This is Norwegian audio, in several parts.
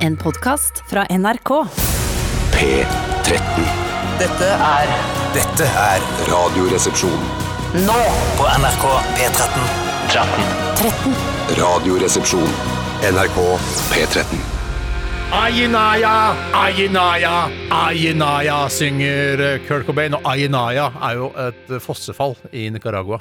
En podkast fra NRK. P13. Dette er Dette er Radioresepsjon. nå på NRK P13. 13. Radioresepsjon. NRK P13. Ayinaya, Ayinaya, Ayinaya, synger Kurt Cobain. Og Ayinaya er jo et fossefall i Nicaragua.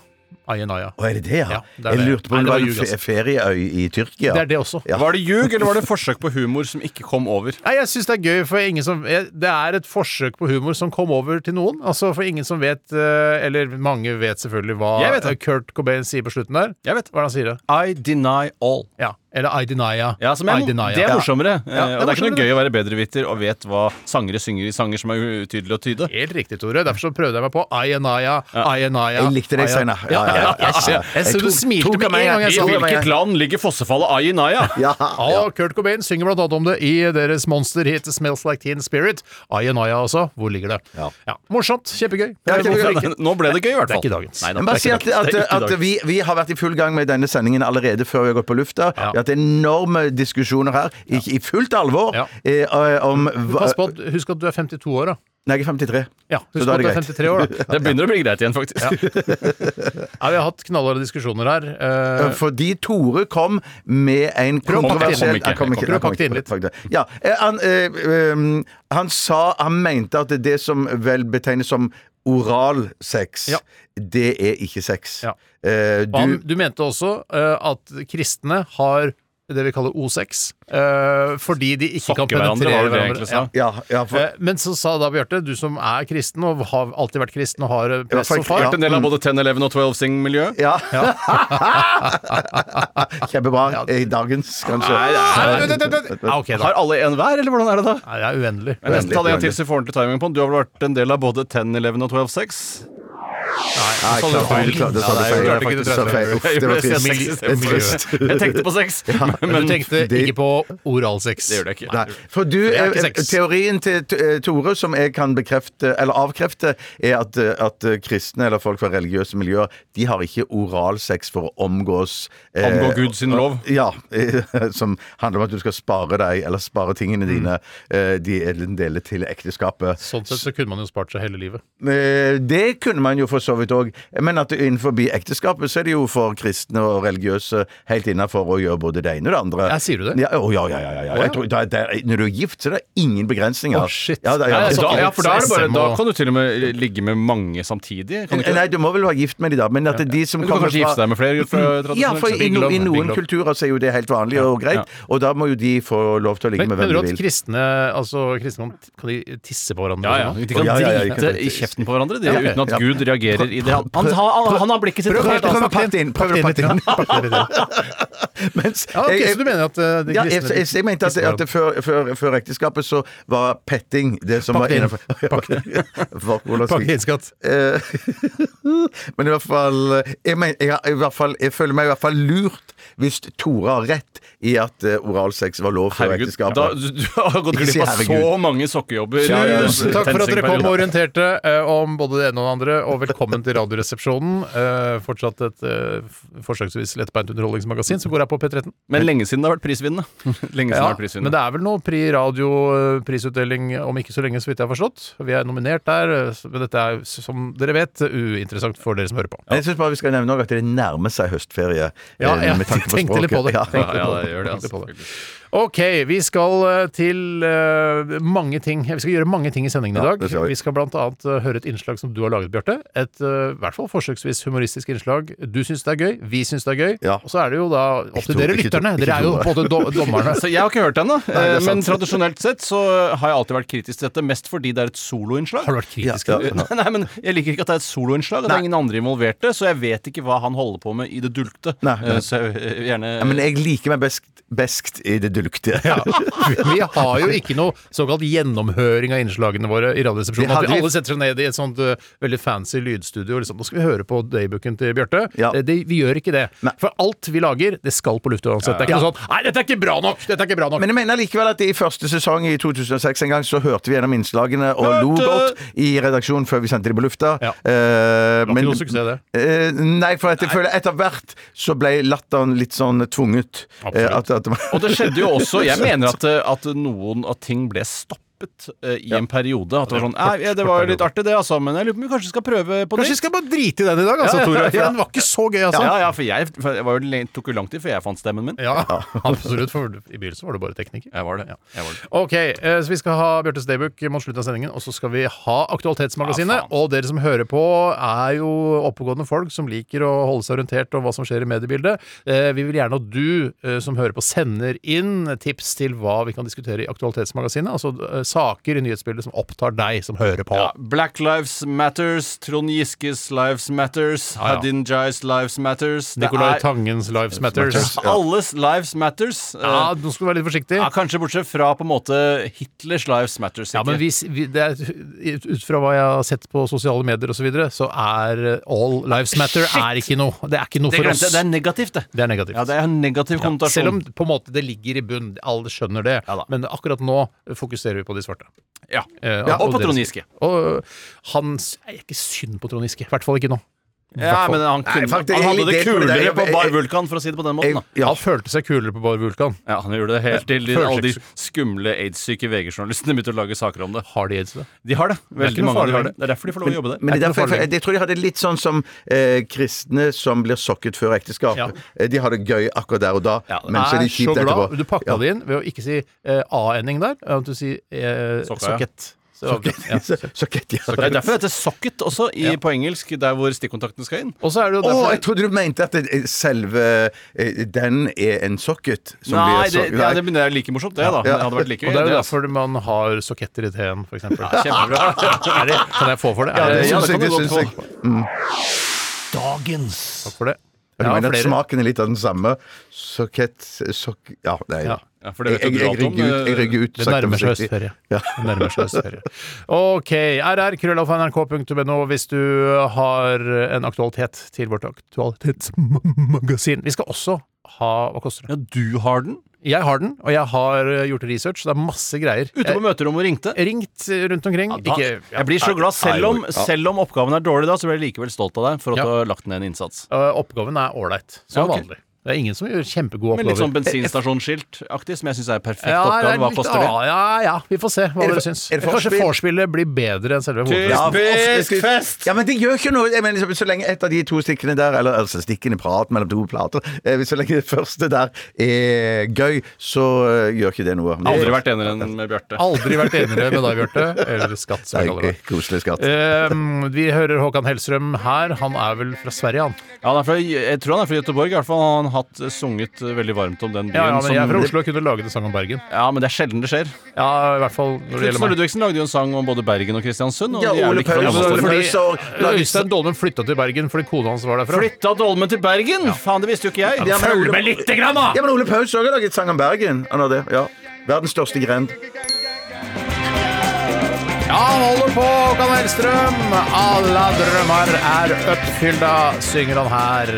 Ayinaya. Å, er det det, ja? Ja, det er jeg det. lurte på Nei, om det det var var en ljug, fe- ferieøy i Tyrkia. Det er det også. Ja. Var det ljug, eller var det forsøk på humor som ikke kom over? Nei, jeg syns det er gøy, for ingen som jeg- Det er et forsøk på humor som kom over til noen. Altså For ingen som vet, eh, eller mange vet selvfølgelig hva Jeg vet det. Kurt Cobain sier på slutten der. Jeg vet. Hva er det han sier? det? I deny all. Ja. Eller I. Ja, som er, det er morsommere. Ja, det er Eh, og det er ikke noe gøy å være bedreviter og vet hva sangere synger i sanger som er utydelige å tyde. Helt riktig, Tore. Derfor så prøvde jeg meg på Ayanaya, Ayanaya Jeg likte deg, Steinar. Ja, ja, ja, Ja, ja, ja. Jeg så du smilte med en gang jeg sa det. I hvilket land ligger fossefallet Ayinaya? Ja, ja. Og Kurt Cobain synger blant annet om det i deres monsterhit 'Smells Like Teen Spirit'. Ayanaya også. Hvor ligger det? Ja. Morsomt. Kjempegøy. Ja? Nå ble det gøy, i hvert fall. Det er ikke dagens. Bare si at, vi har vært i full gang med denne sendingen allerede før vi har gått på lufta. Vi har hatt enorme diskusjoner her, i, i fullt alvor, Ja. eh, om hva- Pass på, at- husk at du er 52 år, da. Nei, jeg er 53. Ja, husk da er at du det er greit. 53 år, da. Det begynner å bli greit igjen, faktisk. Ja, vi har hatt knallharde diskusjoner her. Eh, Fordi Tore kom med en pakke det kontroversiell Kom ikke. Jeg kom ikke- Prøv å pakke det inn litt. pakk det. Ja, eh, han, eh, um, han sa Han mente at det som vel betegnes som oralsex, Ja. det er ikke sex. Ja. Eh, og han, du du mente også eh, at kristne har det vi kaller O6, eh, fordi de ikke kan penetrere hverandre, hverandre. egentlig sa? Ja, ja, for, Eh, Men så sa da Bjarte, du som er kristen og har alltid vært kristen og har press Ja, prest som faktisk, far ja. Vært en del av både 10, 11 og 12 Sing-miljøet. ja. Kjempebra. I dagens, kanskje. Nei, Nei, er- vent, vent, vent. Ja, ok, da. Har alle en hver, eller hvordan er det da? Nei, det er uendelig. Jeg nesten ta det en til så får ordentlig timing på den. Du har vel vært en del av både 10, 11 og 12 6? Nei, Så det var klart, feil. klart, det sa du er feil. klart Det var du feil. Jeg trist. Det er. Jeg tenkte på sex, Men du tenkte det- ikke på oralsex. Det gjør det ikke. Nei, for du, er eh. Teorien til eh, Tore, som jeg kan bekrefte, eller avkrefte, er at, eh, at kristne eller folk fra religiøse miljøer De har ikke oralsex for å omgås eh, Omgå Gud sin lov. Ja. som handler om at du skal spare deg, eller spare tingene dine, eh, de deler til ekteskapet. Sånn sett så kunne man jo spart seg hele livet. Det kunne man jo for så vidt òg. Men at innenfor ekteskapet så er det jo for kristne og religiøse helt innafor å gjøre både det ene og det andre. Ja, sier du det? Ja, oh, ja, ja, ja, ja, ja. Jeg tror, da, der, når du er gift, så er det ingen begrensninger. Oh, shit. Ja, da, ja, Nei, det er da- sånn- ja, for da, er det bare, da kan du til og med ligge med mange samtidig. Kan du ikke? Nei, du må vel være gift med de da, men at det er de som Men du kan kommer kanskje gifte deg med flere? Fra, Ja, for i, no, i noen kulturer så er jo det helt vanlig og greit, Ja. og da må jo de få lov til å ligge Men med hvem de vil. mener du at kristne altså, kristne kan, de tisse på hverandre? Ja, ja. sånn? De kan Ja, ja, ja, drite ja. i kjeften på hverandre de, Ja, uten at Ja. Gud reagerer i det. Han, han, har- han har blikket sitt Prøv, helt annet. å pakke det inn. Prøv å pakke det inn. Mens, Ja, okay, jeg- så du mener at uh, de Ja, jeg, jeg, jeg mente at, at det før, før, før ekteskapet så var petting det som Pakk var innenfor jeg- inn skatt. Eh, Men i hvert fall jeg, men, i hvert fall jeg føler meg i hvert fall lurt hvis Tore har rett i at eh, oralsex var lov før ekteskapet. da, du, du har gått glipp av så mange sokkejobber. Tusen takk for at dere kom og orienterte om både det ene og det andre, og velkommen til Radioresepsjonen. Uh, fortsatt et uh, forsøksvis lettbeint underholdningsmagasin som går her på P13. Men lenge siden det har vært prisvinnende. Lenge siden det har vært prisvinnende. men det er vel noe Pri Radio-prisutdeling om ikke så lenge, så vidt jeg har forstått. Vi er nominert der, eh, men dette er, som dere vet, uinteressant for dere som hører på. Jeg syns bare vi skal nevne også at det nærmer seg høstferie. Ja, ja, med tanke på tenkte litt på det. Ja. Ja, ja, det. det gjør det. Altså. Ok, vi skal eh, til uh, mange ting. Vi skal gjøre mange ting i sendingen i dag. skal vi. Vi skal blant annet eh, høre et innslag som du har laget, Bjarte. Et uh, i hvert fall forsøksvis humoristisk innslag. Du syns det er gøy, vi syns det er gøy. Ja. Og så er det jo da opp til dere lytterne. Dere er jo både på en måte dommerne. Så jeg har ikke hørt den, da. det Men tradisjonelt sett så har jeg alltid vært kritisk til dette, mest fordi det er et soloinnslag. Har du vært kritisk? Ja, Eh, Nei, nei, men jeg liker ikke at det er et soloinnslag. og Det er ingen andre involverte, så jeg vet ikke hva han holder på med i det dulgte. Nei, nei. Så jeg gjerne Ja, men jeg liker meg best, best i det dulgte. Ja. Vi har jo ikke noe såkalt gjennomhøring av innslagene våre i Radioresepsjonen. At vi alle setter seg ned i et sånt uh, veldig fancy lydstudio. og Liksom. Nå skal vi høre på daybooken til Bjarte. Ja. Eh, Det, vi gjør ikke det. Nei. For alt vi lager, det skal på lufta uansett. Det er ikke noe sånn Nei, dette er ikke bra nok! Dette er ikke bra nok! Men jeg mener likevel at i første sesong i 2006 en gang så hørte vi gjennom innslagene og lo godt i redaksjonen før vi sendte de på lufta. Ja. Det var ikke noe suksess, det. Uh, nei, for jeg føler etter hvert så ble latteren litt sånn tvunget. Absolutt. at, at, Og det skjedde jo også Jeg mener at, eh, at noen av ting ble stoppet eh, i en periode. At det var sånn Nei, ja, det var litt artig, det, altså, men jeg lurer på om vi kanskje skal prøve på Kanskje vi nytt. skal bare drite i den i dag, altså, Ja, ja, Tore. ja. For den var ikke så gøy, altså. Ja, ja, for jeg, for det var jo, tok jo lang tid før jeg fant stemmen min. Ja, absolutt. For i begynnelsen var du bare tekniker. Jeg var det. Jeg var det. Ok, eh, så vi skal ha Bjørtes Daybook mot slutten av sendingen, og så skal vi ha Aktualitetsmagasinet. Ja, faen. og dere som hører på, er jo oppegående folk som liker å holde seg orientert om hva som skjer i mediebildet. Eh, vi vil gjerne at du eh, som hører på, sender inn tips til hva vi kan diskutere i Aktualitetsmagasinet. Altså eh, saker i nyhetsbildet som opptar deg som hører på. Ja, Black Lives Matters, Trond Giskes Lives Matters, Ja, ja. Hadin Jais Lives Matters. Det Nicolai er- Tangens Lives Matters. Alles Lives Matters. Eh, Ja, nå skal du være litt forsiktig. Ja, kanskje bortsett fra på en måte Hitlers Lives Matters. Ja, men hvis, vi, det er, Ut fra hva jeg har sett på sosiale medier osv., så, videre, så er eh, All Lives Matter er ikke noe. Det er ikke noe det, for oss. det er negativt, det. Det er negativt. Ja, det er en negativ konnotasjon. selv om på en måte det ligger i bunn, alle skjønner det. Men akkurat nå fokuserer vi på de svarte. ja. Eh, Ja, og på deres- Trond Giske. Og han er ikke synd på Trond Giske. I hvert fall ikke nå. Ja, men han, Nei, faktisk, han hadde det kulere det- jeg- på Bar Vulkan, for å si det på den måten. da. Ja. Han følte seg kulere på Bar Vulkan. Ja, Han gjorde det helt til de, alle de skumle aids-syke VG-journalistene begynte å lage saker om det. Har de aids? da? De har det. Veldig mange av farlig. de har det. Det er derfor de får lov å jobbe der. Men det er er derfor jeg, jeg tror de har det litt sånn som eh, kristne som blir sokket før ekteskap. Ja. Eh, De har det gøy akkurat der og da, Ja, men så er de kjipt etterpå. Du pakka Ja. det inn ved å ikke si eh, A-ending der, men du sier eh, sokket. Så, ja. Så- ja. Det er derfor det heter socket også i, på engelsk, der hvor stikkontakten skal inn. Og så er det jo Å, derfor jeg trodde du mente at det, selve eh, den er en socket. Som Nei, blir det, ja, det, det er like morsomt, det, da. Ja. Det hadde vært like Og det er jo det, altså. derfor man har soketter i teen, f.eks. eksempel. Kjempebra. Er det, kan jeg få for det? Ja, Er det det, ja, syns det jeg. kan Det du godt jeg. Dagens Takk for det. Du Jeg mener at flere. smaken er litt av den samme? Sokett sok... Ja, nei. Ja. Ja, for det vet Jeg, jeg, jeg rygger ut, jeg rygger ut Det nærmer seg høstferie. Ja. Det nærmer seg høstferie. OK. RR, krøllalfa.nrk.no hvis du har en aktualitet til vårt aktualitetsmagasin. Vi skal også ha Hva koster det? Ja, du har den? Jeg har den, og jeg har gjort research. Det er masse greier. Ute på møterommet og ringte? Ringt rundt omkring. Da, Ikke, ja, jeg blir så glad. Selv om, Ja. selv om oppgaven er dårlig da, så blir jeg likevel stolt av deg for at Ja. du har lagt ned en innsats. Uh, Oppgaven er ålreit. Som Ja, ok. vanlig. Det er ingen som gjør kjempegode Med litt sånn oppgaver. bensinstasjonsskilt-aktig, som jeg syns er perfekt Ja, oppgave. Hva koster det? Ja, ja, ja, vi får se hva Er dere syns. er det Kanskje vorspielet blir bedre enn selve hovedfesten. Ja, Typisk fest! Ja, men det gjør ikke noe. Jeg mener, liksom, så lenge et av de to stikkene der, eller altså stikkene prat mellom to plater, eh, så lenge det første der er gøy, så eh, gjør ikke det noe. Aldri vært enere enn med Bjarte. Aldri vært enigere med deg, Bjarte. Eller Skatt, som jeg kaller det. Koselig skatt. Uh, vi hører Håkan Hellstrøm her. Han er vel fra Sverige, han? Ja, han er fra, jeg tror han er fra Göteborg. I hvert fall har han hatt sunget veldig varmt om den byen. Ja, ja, men jeg er fra Oslo og kunne laget en sang om Bergen. Ja, men det er sjelden det skjer. Ja, i hvert fall når det gjelder og meg. Ludvigsen lagde jo en sang om både Bergen og Kristiansund. Og Ja, de er Ole ikke fra Paus samme sted. Fordi Øystein Dolmen flytta til Bergen fordi kona hans var derfra. Flytta Dolmen til Bergen! Faen, det visste jo ikke jeg. Ja, men Følg Ole- med lite grann, da! Ja, men Ole Paus òg har laget sang om Bergen. Han har det, ja. Verdens største grend. Ja, han holder på, Håkan Hellstrøm. Alle drømmer er oppfylda, synger han her.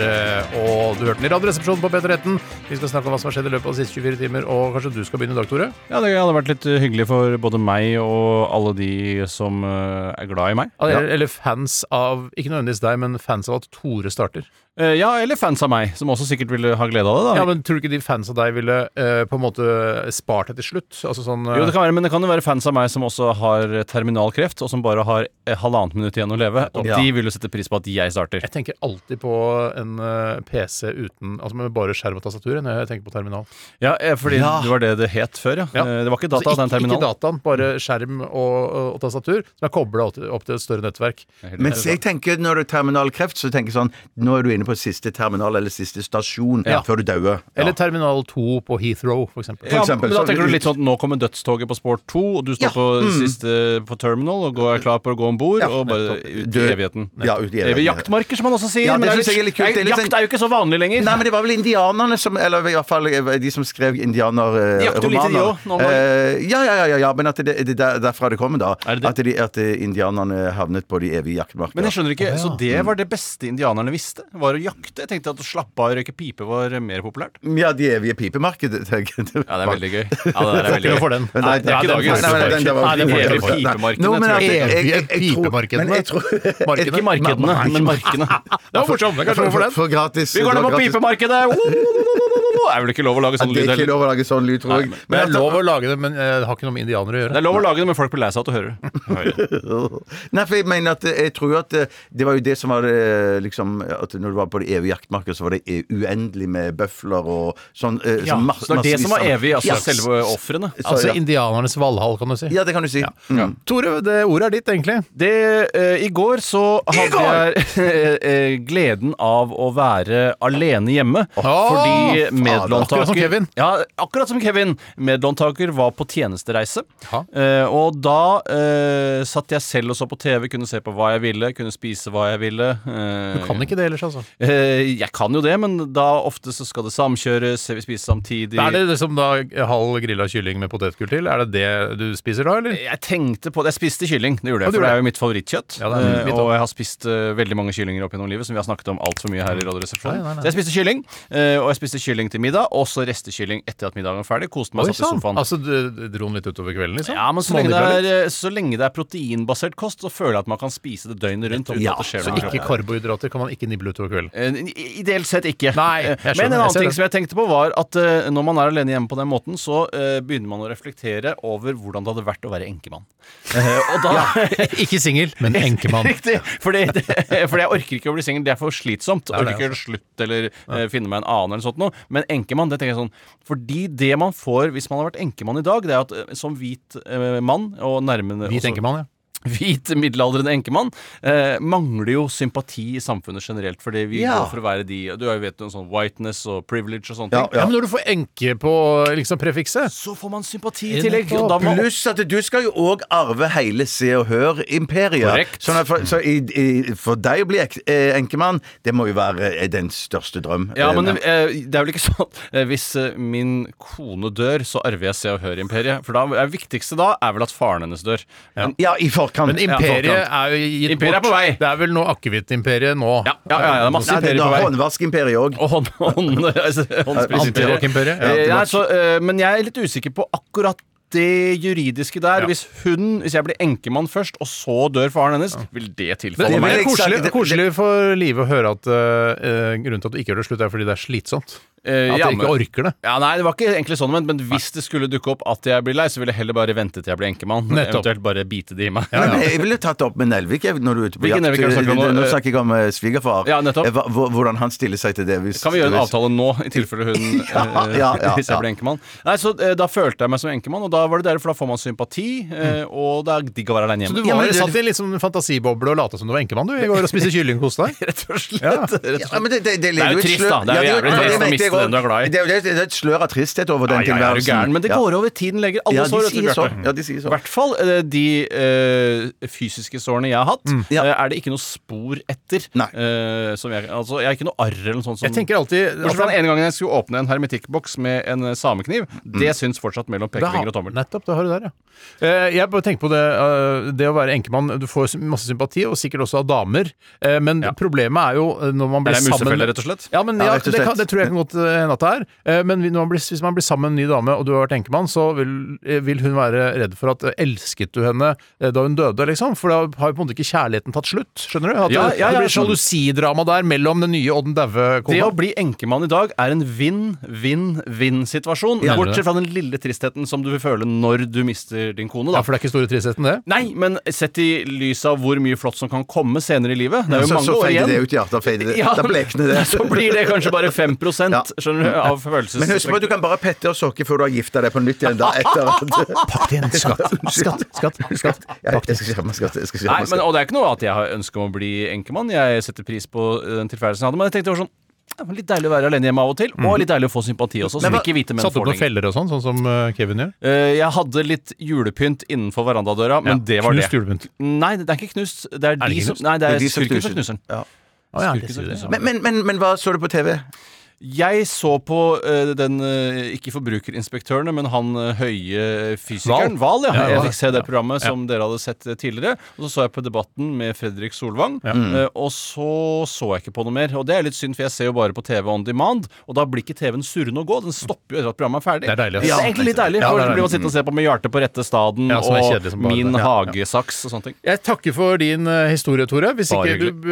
Og du hørte den i Radioresepsjonen på P13. Vi skal snakke om hva som har skjedd i løpet av de siste 24 timer. Og kanskje du skal begynne i dag, Tore? Ja, Det hadde vært litt hyggelig for både meg og alle de som uh, er glad i meg. Eller, eller fans av Ikke nødvendigvis deg, men fans av at Tore starter. Uh, ja, eller fans av meg, som også sikkert ville ha glede av det. da Ja, men Tror du ikke de fans av deg ville eh, på en måte spart det til slutt? Altså sånn eh, Jo, det kan være, men det kan jo være fans av meg som også har terminalkreft, og som bare har eh, halvannet minutt igjen å leve. Og Ja. de vil jo sette pris på at jeg starter. Jeg tenker alltid på en uh, PC uten Altså med bare skjerm og tastatur når jeg tenker på terminal. Ja, eh, fordi Ja. det var det det het før, ja. Ja. Eh, Det var ikke data, Altså, den terminalen. ikke dataen, bare skjerm og, og tastatur som er kobla opp, til- opp til et større nettverk. Mens jeg tenker når du har terminalkreft, så tenker jeg sånn Nå er du inne på siste terminal eller siste stasjon Ja. før du dauer. Eller terminal 2 på Heathrow, for eksempel. Ja, eksempel, men da tenker du litt sånn at nå kommer dødstoget på Sport 2, og du står Ja, på mm. siste på terminal og går, er klar på å gå om bord Ja, og bare ut i evigheten. Ja, ut i evigheten, Evig jaktmarker, som man også sier. Ja, men er litt kult. Det er jakt sånn- er jo ikke så vanlig lenger. Nei, men det var vel indianerne som Eller i hvert fall eh, de som skrev indianerromaner. ganger. Eh, ja, ja, ja, ja, ja, men at det, det er der, derfra det kommer, da. Det det? At, de, at eh, indianerne havnet på de evige jaktmarkene. Men jeg skjønner ikke, Så det var det beste indianerne visste? Var å jakte? Jeg tenkte at å slappe av og røyke pipe var mer populært. Ja, de evige pipemarkedet. tenker jeg. Ja, det er veldig gøy. Ja, det der er veldig gøy. for den. Nei, det er ikke dagens. Nei, nei, den- den var- Nei, det var- Evige var- pipemarkedene, Nå, men tror jeg. jeg- jeg- jeg- jeg Evige tror- pipemarkedene. Men jeg tror Markedene. Ikke markedene, men markene. Det var morsomt. Det er kanskje noe for den. For gratis. Vi går ned var på pipemarkedet! Det er vel ikke lov å lage sånn sånn Det lyd er ikke lov å lage sånn lyd, tror jeg. Men det er lov å lage det, men eh, det har ikke noe med indianere å gjøre. Det er lov å lage det, men folk blir lei seg av å høre det. Nei, for jeg mener at jeg tror at det, det var jo det som var det, liksom At når du var på det evige jaktmarkedet, så var det e- uendelig med bøfler og sånn. eh, Ja, sånn masse- så det er det som var evig, altså yes. selve ofrene. Altså ja. indianernes valhall, kan du si. Ja, det kan du si. Mm. Tore, det ordet er ditt, egentlig. Det, eh, I går så hadde jeg eh, gleden av å være alene hjemme. fordi faen, medlåntaker akkurat som Kevin. Ja, akkurat som Kevin. Medlåntaker var på tjenestereise. Eh, og da eh, satt jeg selv og så på TV, kunne se på hva jeg ville, kunne spise hva jeg ville. eh, Du kan ikke det ellers, altså. eh, jeg kan jo det, men da ofte så skal det samkjøres, vi spiser samtidig. Er det liksom da halv grilla kylling med potetgull til? Er det det du spiser da, eller? Jeg tenkte på det. Jeg spiste kylling, det gjorde jeg. For det er jo mitt favorittkjøtt. Ja, det er Eh, mitt og jeg har spist eh, veldig mange kyllinger opp gjennom livet, som vi har snakket om altfor mye her i Radioresepsjonen. Nei, nei. Så jeg spiste kylling, eh, og jeg spiste kylling til middag, og så restekylling etter at middagen var ferdig. Koste meg, Oi satt i sofaen. Altså, du dro den litt utover kvelden, liksom? ja, men så lenge, det er, så lenge det er proteinbasert kost, så føler jeg at man kan spise det døgnet rundt. Ja, at det skjer Så ikke karbohydrater kan man ikke nible utover kvelden? Eh, Ideelt sett ikke. Nei, Eh, Men en annen ting som jeg tenkte på, var at eh, når man er alene hjemme på den måten, så begynner man å reflektere over hvordan det hadde vært å være enkemann. Og da Ikke singel, men enkemann. Riktig. Fordi, det, fordi jeg orker ikke å bli singel. Det er for slitsomt. er orker ikke å slutte eller eh, finne meg en annen eller sånt noe. Men enkemann, det tenker jeg sånn Fordi det man får hvis man har vært enkemann i dag, det er at eh, som hvit eh, mann og nærmende Hvit også- enkemann, ja. Hvit middelaldrende enkemann eh, mangler jo sympati i samfunnet generelt. Fordi vi Ja. går for å være de Du har jo vet noen sånn whiteness og privilege og sånne Ja, ting. Ja, men når du får enke på liksom prefikset Så får man sympati i tillegg. Og må, Pluss at du skal jo òg arve hele Se og Hør-imperiet. Sånn at for, så i, i, for deg å bli eh, enkemann, det må jo være eh, den største drøm. Ja, men Eh, eh, det er vel ikke sånn eh, Hvis eh, min kone dør, så arver jeg Se og Hør-imperiet. For da det viktigste da er vel at faren hennes dør. Ja, i forkant. Men imperiet Ja, er jo gitt Imperiet er bort. på vei. Det er vel noe akevittimperiet nå. ja, ja, ja, det er masse Nei, det imperier er på vei. håndvaskimperiet òg. Og hånd, hånd, altså, håndsprit- Antirock-imperiet. Eh, Ja, nei, så, eh, men jeg er litt usikker på akkurat det juridiske der. Ja. Hvis hun, hvis jeg blir enkemann først, og så dør faren hennes, vil det Men tilfalle det meg? er koselig, koselig for Live å høre at eh, grunnen til at du ikke gjør det slutt, er fordi det er slitsomt. Eh, At ja, du ikke orker det. Ja, nei, det var ikke egentlig sånn, men, men hvis det skulle dukke opp at jeg blir lei, så ville jeg heller bare vente til jeg blir enkemann. Nettopp. Eventuelt bare bite det i meg. Men jeg ville tatt det opp med Nelvik jeg, når du er ute på Hvilken jakt. Nelvik er det du snakker om nå? Nå snakker jeg om eh, svigerfar. Ja, nettopp. Eh, hva- hvor- Hvordan han stiller seg til det. Hvis, Kan vi gjøre en hvis- avtale nå, i tilfelle hun Ja, eh, ja, ja, Hvis jeg ja. blir enkemann? Nei, så eh, Da følte jeg meg som enkemann, og da var det deilig, for da får man sympati, eh, og det er digg å være alene Så du hjemme. Ja, men du- satt i en litt sånn fantasiboble og lata som du var enkemann, du, i går og spiste kylling hos deg? Rett og slett. Ja. Rett og slett. Ja, men det, det, det, er jo et trist, slør- da. Det er jo Ja, jævlig det trist å mente miste jeg også. den du er glad i. Det er det, det er et slør av tristhet over den Ja, ja, ja, er du tilværelsen. gæren, men det går over tiden legger Alle Ja, de sår, vet du, sier så. Bjarte. Ja, de sier så. I hvert fall eh, de eh, fysiske sårene jeg har hatt, Ja. eh, er det ikke noe spor etter. Nei. Eh, som jeg, altså, jeg har ikke noe arr eller noe sånt. Som, Jeg tenker alltid Bortsett fra den ene gangen jeg skulle åpne en hermetikkboks med en eh, samekniv. Det syns fortsatt mellom Det har- pekefinger og tommel. Nettopp, det har du der, ja. Eh, Jeg bare tenker på det eh, Det å være enkemann, du får masse sympati, og sikkert også av damer. Eh, Men Ja. problemet er jo eh, når man Er blir det sammen musefelle, rett og slett? Ja, men Ja, ja, rett og det, kan, slett. det tror jeg kan godt eh, hende at det er. Eh, Men man blir, hvis man blir sammen med en ny dame, og du har vært enkemann, så vil, eh, vil hun være redd for at elsket du henne da hun døde, liksom? For da har jo på en måte ikke kjærligheten tatt slutt, skjønner du? At Ja, ja, det blir sjalusidrama der mellom den nye og den daue Det å bli enkemann i dag er en vinn-vinn-vinn-situasjon. Bortsett fra den lille tristheten som du vil føle når du mister din kone. Ja, for det er ikke store tristheten, det? Nei, men sett i lys av hvor mye flott som kan komme senere i livet. Det er jo Så, mange så år feider igjen. det ut. Da, feider det. Ja, da blekner det. Så blir det kanskje bare 5 Ja. Skjønner du, av følelses... Men husk på at du kan bare pette og sokke før du har gifta deg på nytt igjen. Da, etter at Pakk det inn. Skatt, skatt, skatt. skatt. Ja, jeg skal skjerme skatt. Jeg skal Nei, men, og det er ikke noe at jeg har ønske om å bli enkemann. Jeg setter pris på den tilværelsen jeg hadde. Men jeg tenkte det var sånn var litt deilig å være alene hjemme av og til, og litt deilig å få sympati også. Hva- ikke hvite menn Satt opp på feller og sånn, sånn som eh, Kevin gjør? Eh, Jeg hadde litt julepynt innenfor verandadøra, men det var Knust det. julepynt. Nei, det er ikke knust. Det er, det de ikke som? Nei, det er, de som knuser. den. Ja. Ja, du, ja. Men, men, men, men hva så du på TV? Jeg så på uh, den, uh, ikke Forbrukerinspektørene, men han uh, høye fysikeren. Val, ja. Ja, Jeg fikk se det programmet som dere hadde sett tidligere. Og så så jeg på Debatten med Fredrik Solvang. eh, og så så jeg ikke på noe mer. Og det er litt synd, for jeg ser jo bare på TV on demand. Og da blir ikke TV-en surrende å gå. Den stopper jo etter at programmet er ferdig. Det er deilig, Ja, Det er egentlig litt deilig. Ja, for det er så blir man sitte sittende og se på med hjertet på rette staden Ja, og Min det. Ja, ja. hagesaks og sånne ting. Jeg takker for din historie, Tore. Hvis ikke du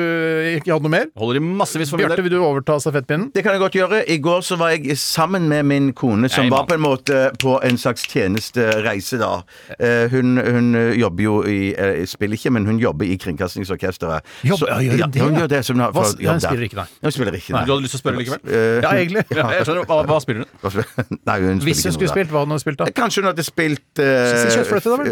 ikke hadde noe mer. Holder i massevis for min Bjarte, vil du overta stafettpinnen? Det kan jeg godt gjøre. I går så var jeg sammen med min kone, som Nei, var på en måte på en slags tjenestereise da. Eh, Hun, hun eh, jobber jo i eh, Spiller ikke, men hun jobber i Kringkastingsorkesteret. Så- ja, gjør hun det, hun ja? gjør det. som hun har Hva- ja, jobb hun der. spiller ikke, nei. Hun spiller ikke. Du hadde lyst til å spørre likevel? Eh, Ja, egentlig. Ja, jeg skjønner. Hva, hva spiller hun? hva spiller- Nei, hun Hvis hun ikke skulle noe der. spilt, hva hadde hun spilt da? Kanskje hun hadde spilt uh, Si kjøttfløyte, da vel?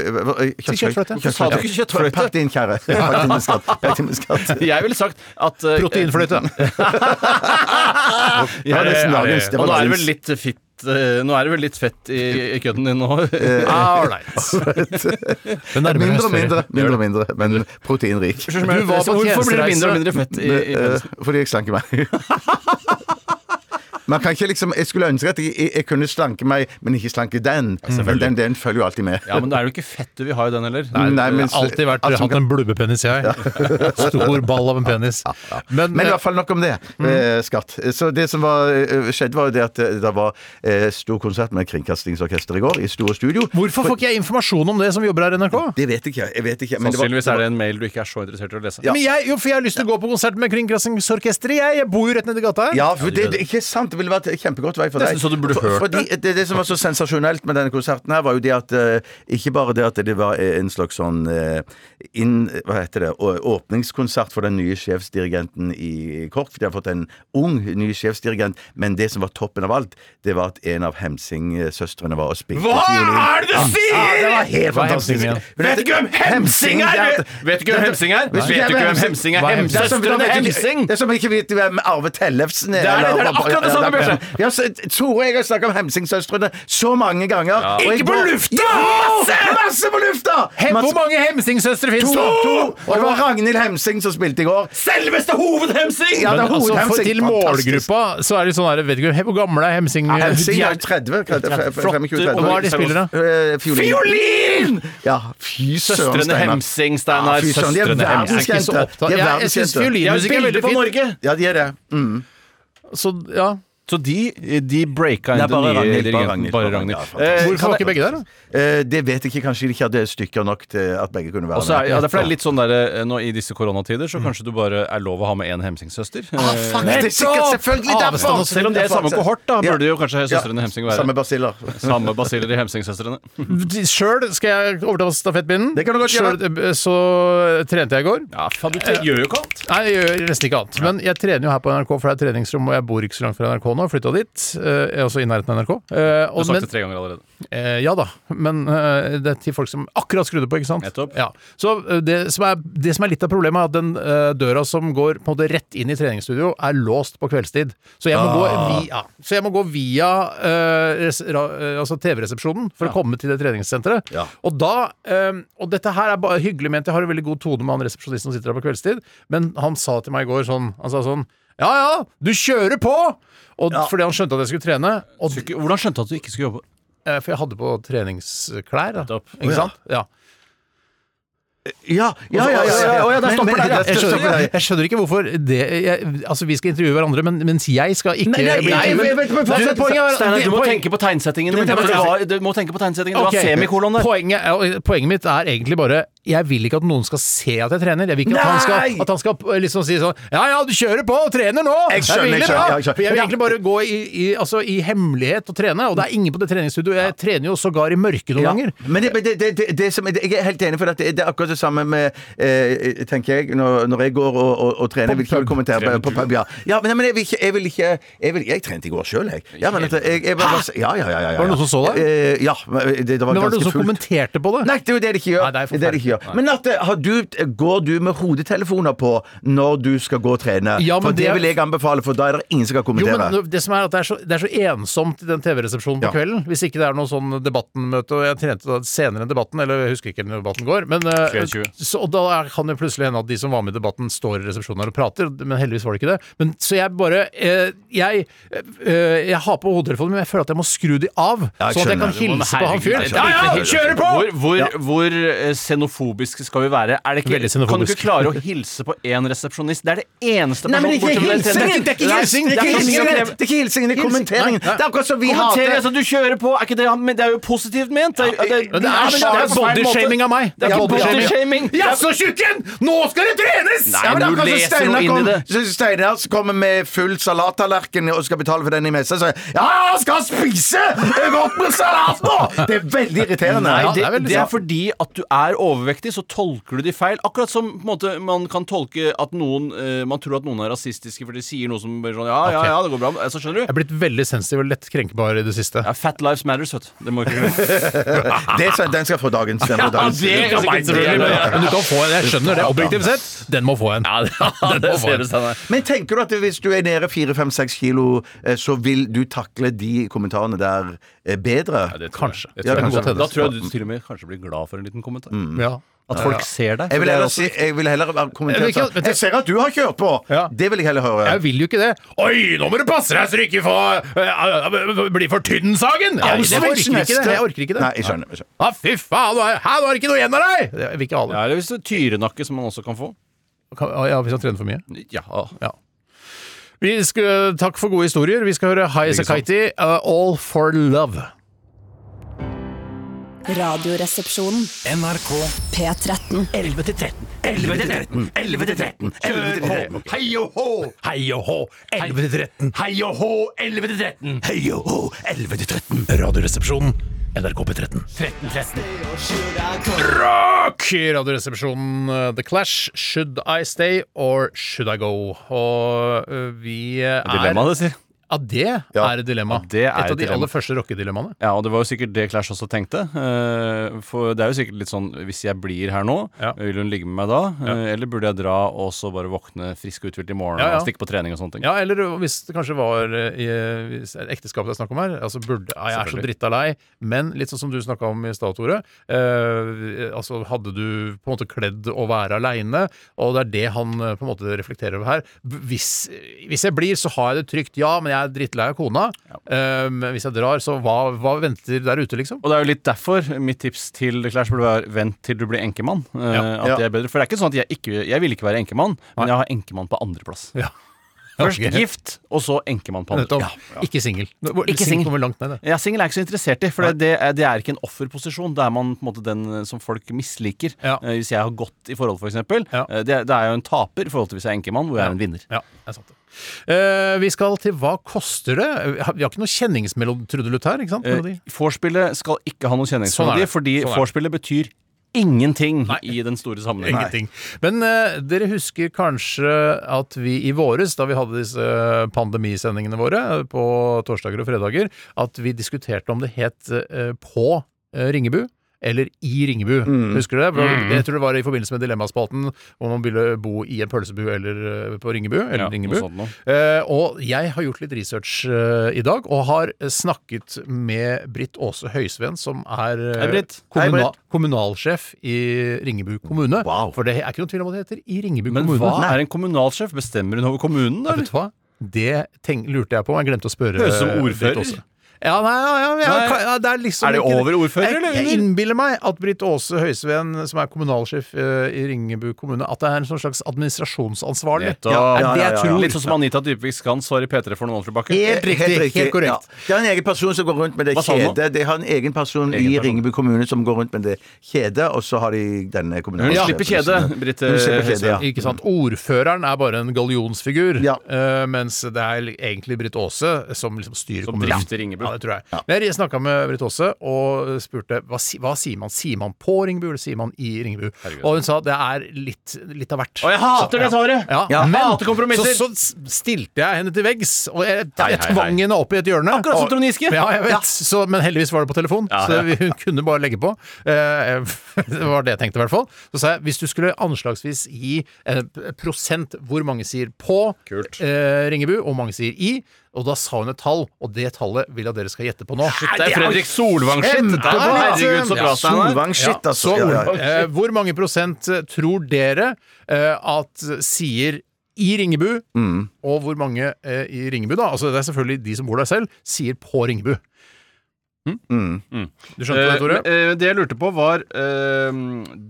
Si kjøttfløyte. Hvorfor sa du ikke kjøttfløyte? Pakk din, kjære. Pakk med skatt. Med skatt. Jeg ville sagt at eh, Proteinfløyte. Det var nesten dagens. Det Og var nå er det dagens. vel litt fitt eh, Nå er det vel litt fett i, i kødden din nå. Ah, Ålreit. Men nærmere Mindre og mindre, mindre, og mindre, men proteinrik. Du var på Hvorfor blir det mindre og mindre fett i, i Eh, Fordi jeg slanker meg. Man kan ikke liksom, Jeg skulle ønske at jeg, jeg, jeg kunne slanke meg, men ikke slanke den. Men den, den følger jo alltid med. Ja, men det er jo ikke fett du vil ha i den heller. Nei, men- Jeg har alltid vært, Altså, hatt en blubbepenis, jeg. Stor ball av en penis. Men, Men i eh, hvert fall nok om det. eh, Skatt. Så det som var, eh, skjedde, var jo det at det var eh, stor konsert med Kringkastingsorkester i går, i store studio. hvorfor får ikke jeg informasjon om det som jobber her i NRK? Det vet ikke. jeg vet ikke men det var- Sannsynligvis er det en mail du ikke er så interessert i å lese. Men jeg, jo, for jeg har lyst til å gå på konsert med Kringkastingsorkesteret. Jeg, jeg bor jo rett nedi gata her. Ja, for det, det er ikke sant. Det ville vært kjempegodt vei for deg. Nesten så du burde For- hørt fordi det. Det som var så sensasjonelt med denne konserten her, var jo det at eh, Ikke bare det at det var en slags sånn eh, inn, Hva heter det? Åpningskonsert for den nye sjefsdirigenten i KORK. For de har fått en ung ny sjefsdirigent. Men det som var toppen av alt, det var at en av Hemsing-søstrene var og spilte Hva er det du sier?! Ja, det var helt fantastisk. Hemsing? Vet du ikke hvem Hemsing er?! Vet du ikke hvem Hemsing er? Vet du ikke hvem Hemsing er? Er Hemsing? Det er som ikke vet hvem Arve Tellefsen er. Det er det, det er akkurat det samme, Ja, Bjørse. Ja, så, Tore og jeg har snakket om Hemsing-søstrene så mange ganger. og jeg Ikke på går- lufta! Jo! Masse på lufta! Hem, Masse- hvor mange Hemsing-søstre fins To! det? to! Og det var Ragnhild Hemsing som spilte i går. Selveste Hovedhemsing! Ja, det er altså, for, hovedhemsing. til Fantastisk. målgruppa så er det sånn her Vet ikke hvor gamle er Hemsing? Ja, Hemsing er jo 30. 30 25, Og hva er de spiller, da? Eh, Fiolin. Fiolin! Ja, fy søren, Søstrene Steinar. Hemsing, Steinar. Ja, fy søren, de er Søstrene Hemsing. Verdenskjente. De er Jeg, jeg syns verdenskjente. fiolinmusikk er veldig fint. Ja, de er det. Mm. Så, ja. Så de, de breaka inn Nei, den bare nye Ragnhild, bare dirigenten. Ragnhild, Bare bare Ragnhild. Ragnhild, ja, Eh, Hvorfor kan var ikke begge der, da? Eh, Det vet jeg ikke. Kanskje de ikke hadde stykker nok til at begge kunne være Og så er, med. ja, det er for det er litt sånn der, eh, nå I disse koronatider så kanskje du bare er lov å ha med én Hemsing-søster. Ah, fuck, det er sikkert selvfølgelig Avstand og Selv om det er samme kohort, da burde jo kanskje søstrene Hemsing være. Samme basiller. Samme basiller i Hemsing-søstrene. Sjøl skal jeg overta stafettpinnen. Det kan du godt gjøre. Selv, eh, Så trente jeg i går. Ja, faen, du gjør jo ikke annet. Nei, jeg gjør nesten ikke annet. Men jeg trener jo her på NRK, for det er treningsrom, og jeg bor ikke så langt fra NRK nå. Jeg flytta dit. eh, også i nærheten av NRK. Eh, Du har sagt men, det tre ganger allerede. eh, ja da, men eh, det er til folk som akkurat skrudde på, ikke sant? Nettopp. Ja. Så eh, det som, er, det som er litt av problemet, er at den eh, døra som går på en måte rett inn i treningsstudio, er låst på kveldstid. Så jeg må, gå, via, så jeg må gå via eh, altså TV-resepsjonen for å komme til det treningssenteret. Ja. Og da Og dette her er bare hyggelig ment, jeg har en veldig god tone med han resepsjonisten som sitter der på kveldstid, men han sa til meg i går sånn Han sa sånn Ja ja, du kjører på! Og Fordi han skjønte at jeg skulle trene. Og, Skulle Hvordan skjønte du at du ikke skulle jobbe? eh, for jeg hadde på treningsklær. Da. Nettopp. Ikke sant? Ja. Ja, ja, ja. ja, ja, Å, ja, der stopper det Jeg skjønner, jeg skjønner ikke hvorfor det jeg, Altså, vi skal intervjue hverandre, men, mens jeg skal ikke Nei, nei, bli nei, men- men- men- men- Du, poenget var- Steinar, du må tenke på tegnsettingen din. tenke på Det var, du må tenke på tegnsettingen. Det var Ok. semikolon der. Poenget, er- poenget mitt er egentlig bare Jeg vil ikke at noen skal se at jeg trener. Jeg vil ikke at han skal, at han skal liksom si sånn Ja ja, du kjører på og trener nå! Jeg er skjønner, jeg skjønner, jeg skjønner. For jeg vil egentlig bare gå i, i, altså, i hemmelighet og trene, og det er ingen på det treningsstudioet. Jeg trener jo sågar i mørket noen Ja. ganger. Men det, det, det, det, som, jeg er helt enig, for det, er akkurat det samme med eh, Tenker jeg, når, når jeg går og, og, og trener. Jeg vil kommentere på, på pub, ja. ja men, men jeg vil ikke Jeg, vil ikke, jeg, vil, jeg trente i går sjøl, jeg. Ja, men jeg, jeg bare, ja, ja, ja, ja, ja. Var det noen som så deg? Eh, ja. men Det, var Men var det noen som fullt. kommenterte på det? Nei, det er jo det de ikke gjør. Nei, det er gjøre. Men Natte, har du, går du med hodetelefoner på når du skal gå og trene? Ja, men for det, det- vil jeg anbefale, for da er det ingen som kan Jo, kommentere. men det som er at det er så, det er så ensomt i den TV-resepsjonen på Ja. kvelden. Hvis ikke det er noe sånn debattenmøte, og jeg trente da senere enn debatten, eller jeg husker ikke når debatten går, men eh, 21. så, og da kan det plutselig hende at de som var med i debatten, står i resepsjonen her og prater, men heldigvis var det ikke det. Men så jeg bare eh, jeg, eh, jeg har på hodetelefonen, men jeg føler at jeg må skru de av, Ja, sånn at jeg kan hilse på han fyren. Ja, ja, kjøre på! Hvor, hvor, hvor eh, xenofobiske skal vi være? Er det ikke, kan du ikke klare å hilse på én resepsjonist? Det er det eneste Nei, men det er ikke hilsingen! Det er ikke hilsingen! Det er det ikke så hilsingen! er er kommenteringen. Det er akkurat som vi hater altså du kjører på, er ikke det Men det er jo positivt ment. Det, er- det, Men det er, er bodyshaming av meg. Det er ikke bodyshaming. Ja, så tjukken! Nå skal det trenes! Nei, men du leser jo inn i det. så Steinar kommer med full salattallerken og skal betale for den i messa, så Ja, jeg skal spise godt med salat nå! Det er veldig irriterende. Nei, det, det er veldig det er sant. fordi at du er overvektig, så tolker du de feil. Akkurat som på en måte, man kan tolke at noen eh, Man tror at noen er rasistiske fordi de sier noe som bare sånn Ja, ja, ja, det går bra. Så skjønner Jeg du? er blitt veldig sensitiv og lett krenkbar i det siste. Ja, Fat lives matters, vet du. Det må ikke gjøre Det, skal- den skal få dagens. Den får dagens. det kan meg Selvfølgelig, men, men du kan få en. Jeg skjønner det. Objektivt sett, den må få en. Ja, det, det ser du, Steinar. Men tenker du at hvis du er nede 4-5-6 kilo, eh, så vil du takle de kommentarene der eh, bedre? Ja, Det kan kanskje. godt hende. Da tror jeg du til og med kanskje blir glad for en liten kommentar. Ja. At folk ser deg. Jeg vil er heller, også- si, jeg vil heller kommentere Jeg vil ikke- sånn, Jeg ser at du har kjørt på! Ja. Det vil jeg heller høre. Jeg vil jo ikke det. Oi, nå må du passe deg så du ikke får uh, bli for tynn, Sagen! Jeg, jeg, orker ikke det. Jeg orker ikke det. Nei, jeg skjønner. Jeg skjønner. Ah, fy faen, er, her, nå er det ikke noe igjen av deg! Jeg vil ikke ha det. Ja, eller hvis det er tyrenakke, som man også kan få. Kan- Ja, hvis han trener for mye. Ja. Ja. Vi skal, takk for gode historier. Vi skal høre High Sakaiti, uh, All for Love. Radioresepsjonen. NRK P13. 11 til 13. 11 til 13. 11 til 13. 11 til 13. Hei og hå! Hei og hå, 11 til 13. Hei og hå! 11 til 13. Hei og hå! 11 til 13. Radioresepsjonen, NRK P13. 13 13. Rock! I Radioresepsjonen uh, The Clash, Should I Stay or Should I Go? Og uh, vi uh, er Dilemma, det sier. Ja, det er et dilemma. Ja, det er et av de dilemma. aller første rockedilemmaene. Ja, og det var jo sikkert det Clash også tenkte. Eh, For det er jo sikkert litt sånn Hvis jeg blir her nå, Ja. vil hun ligge med meg da? Ja. Eller burde jeg dra og så bare våkne frisk og uthvilt i morgen og stikke på trening og sånne ting? Ja, eller hvis det kanskje var eh, i hvis det er ekteskapet det er snakk om her. Altså burde, Jeg er så dritta lei, men litt sånn som du snakka om i stad, Tore. Eh, altså hadde du på en måte kledd å være aleine, og det er det han eh, på en måte reflekterer over her. Hvis, hvis jeg blir, så har jeg det trygt, ja, men jeg er drittlei av kona. Eh, men hvis jeg drar, så hva, hva venter der ute, liksom? Og det er jo litt derfor mitt tips til The Clash burde være vent til du blir enkemann. Eh, Ja. At Ja. det er bedre. For det er ikke sånn at jeg ikke Jeg vil ikke være enkemann, men jeg har enkemann på andreplass. Ja. Først okay. gift, og så enkemann på andre. Nettopp. Ikke singel. Ikke Singel kommer langt ned, det. Ja, Singel er jeg ikke så interessert i, for det, det, er, det er ikke en offerposisjon. Det er man på en måte den eh, som folk misliker. Ja. Eh, hvis jeg har gått i forhold, f.eks. eksempel Ja. Eh, det, det er jo en taper i forhold til hvis jeg er enkemann, hvor jeg er en vinner. Ja, det er sant. det. Eh, vi skal til Hva koster det? Vi har ikke noe kjenningsmelodi her, ikke sant? Eh, Melodi. skal ikke ha noen Sånn er kjenningsmelodi, sånn fordi Sånn er det. betyr ingenting i den store sammenhengen. Ingenting. Men eh, dere husker kanskje at vi i våres, da vi hadde disse pandemisendingene våre eh, på torsdager og fredager, at vi diskuterte om det het eh, på eh, Ringebu. Eller i Ringebu. Husker du det? Jeg tror det var i forbindelse med Dilemmaspalten, om man ville bo i en pølsebu eller eh, på Ringebu. Eller Ja, Ringebu. Eh, og jeg har gjort litt research eh, i dag, og har snakket med Britt Aase Høisveen, som er eh, kommunal, kommunalsjef i Ringebu kommune. Wow. For det er ikke noen tvil om at det heter i Ringebu Men kommune. hva er en kommunalsjef? Bestemmer hun over kommunen, da? Vet du hva? Det tenk, lurte jeg på, og jeg glemte å spørre. Høres ut som ordfører. Ja, nei, ja, ja, ja, Nei. ja, det er liksom Er det ikke- over ordfører, jeg, eller Jeg innbiller meg at Britt Aase Høisveen, som er kommunalsjef eh, i Ringebu kommune, at det er en sånn slags administrasjonsansvarlig. Nettopp. Ja, Ja, det ja, jeg ja, ja. tror. Litt sånn som Anita Dybvik Skans var i P3 for noen år tilbake. Helt riktig, helt korrekt. Ja. Det er en egen person som går rundt med det Hva sa du nå? kjedet. Det har en egen person Egen i person. Ringebu kommune som går rundt med det kjedet, og så har de denne Hun kommunale slipper kjedet, Britt Hun slipper kjede, ja. Ikke sant? Ordføreren er bare en gallionsfigur, Ja. eh, mens det er egentlig Britt Aase som liksom styrer Som kommunen. drifter Ringebu. Ja, det tror jeg. Men jeg snakka med Britt Aase og spurte hva, hva sier man. Sier man på Ringebu, eller sier man i Ringebu? Og hun sa det er litt, litt av hvert. Og jeg hater det svaret! Ja, Ja, men hater kompromisser. så, så stilte jeg henne til veggs, og jeg, jeg tvang henne opp i et hjørne. Akkurat som Trond Giske. Ja, jeg vet. Så, men heldigvis var det på telefon, Ja, så ja. vi- hun kunne bare legge på. Eh, det var det jeg tenkte, i hvert fall. Så sa jeg hvis du skulle anslagsvis gi prosent hvor mange sier på Kult. eh, Ringebu, og hvor mange sier i, og da sa hun et tall, og det tallet vil jeg at dere skal gjette på nå. Det er Fredrik Solvang-shit! Herregud, så bra, Solvang-shit, Ja, altså. Ja, ja. eh, hvor mange prosent eh, tror dere eh, at sier i Ringebu, Mm. og hvor mange i Ringebu, da, altså det er selvfølgelig de som bor der selv, sier på Ringebu? Mm. Du skjønte det, Tore? Eh, eh, det jeg lurte på, var eh,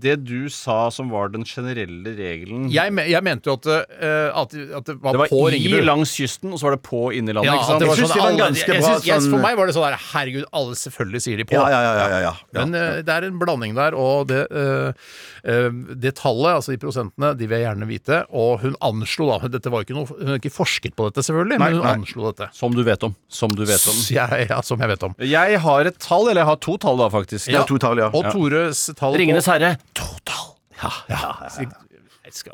det du sa som var den generelle regelen. Jeg, me jeg mente jo at, eh, at, at det var, det var på i Ringebu. langs kysten, og så var det på inni landet. Ja, ikke at sant? det var Jeg synes sånn, det var alle, ganske jeg bra synes, yes, sånn- For meg var det sånn der Herregud, alle selvfølgelig sier de på. Ja, ja, ja, ja, ja, ja. Men eh, det er en blanding der, og det, eh, eh, det tallet, altså de prosentene, de vil jeg gjerne vite. Og hun anslo da Dette var jo ikke noe Hun har ikke forsket på dette, selvfølgelig, men hun anslo dette. Som du vet om. Som du vet om. Ja, ja, som jeg vet om. Jeg har et tall, eller jeg har to tall, da, faktisk. Ja, to tall, ja. Og Tores tall på- Ringenes herre.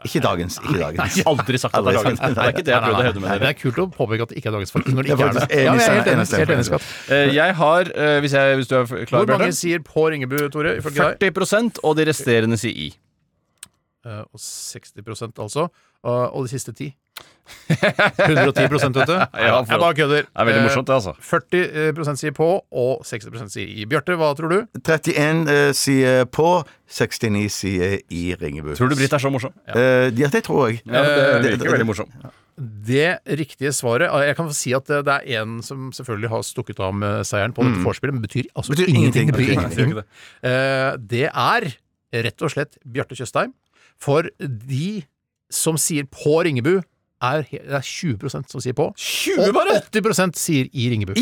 Ikke dagens. Ikke dagens. Aldri sagt at det er dagens. Det er ikke det jeg prøvde å hevde med Nei, Det er kult å påpeke at det ikke er dagens, folk. Når det er ikke er det. faktisk enig, Ja, jeg er helt enig, enig, helt enig, enig. Skatt. Eh, Jeg har, eh, hvis, jeg, hvis du er klar, Hvor mange Bjarte sier på Ringebu, Tore? Ifølge deg? 40% og de resterende sier i. Eh, Og 60 altså. Og og de siste ti? 110% vet du. Ja, for- jeg bare kødder. Det er veldig morsomt, det, altså. Eh, 40% sier på, og 60 sier i. Bjarte, hva tror du? 31 eh, sier på, 69 sier i Ringebu. Tror du Britt er så morsom? Eh, ja, det tror jeg. Ja, det det- virker veldig morsom. Det riktige svaret eh, Jeg kan si at det er en som selvfølgelig har stukket av med seieren på dette vorspielet, men betyr altså Mm. Betyr ingenting. betyr ingenting. Eh, Det er rett og slett Bjarte Tjøstheim. For de som sier på Ringebu, er, det er 20% som sier på. 20 og 80% sier i Ringebu.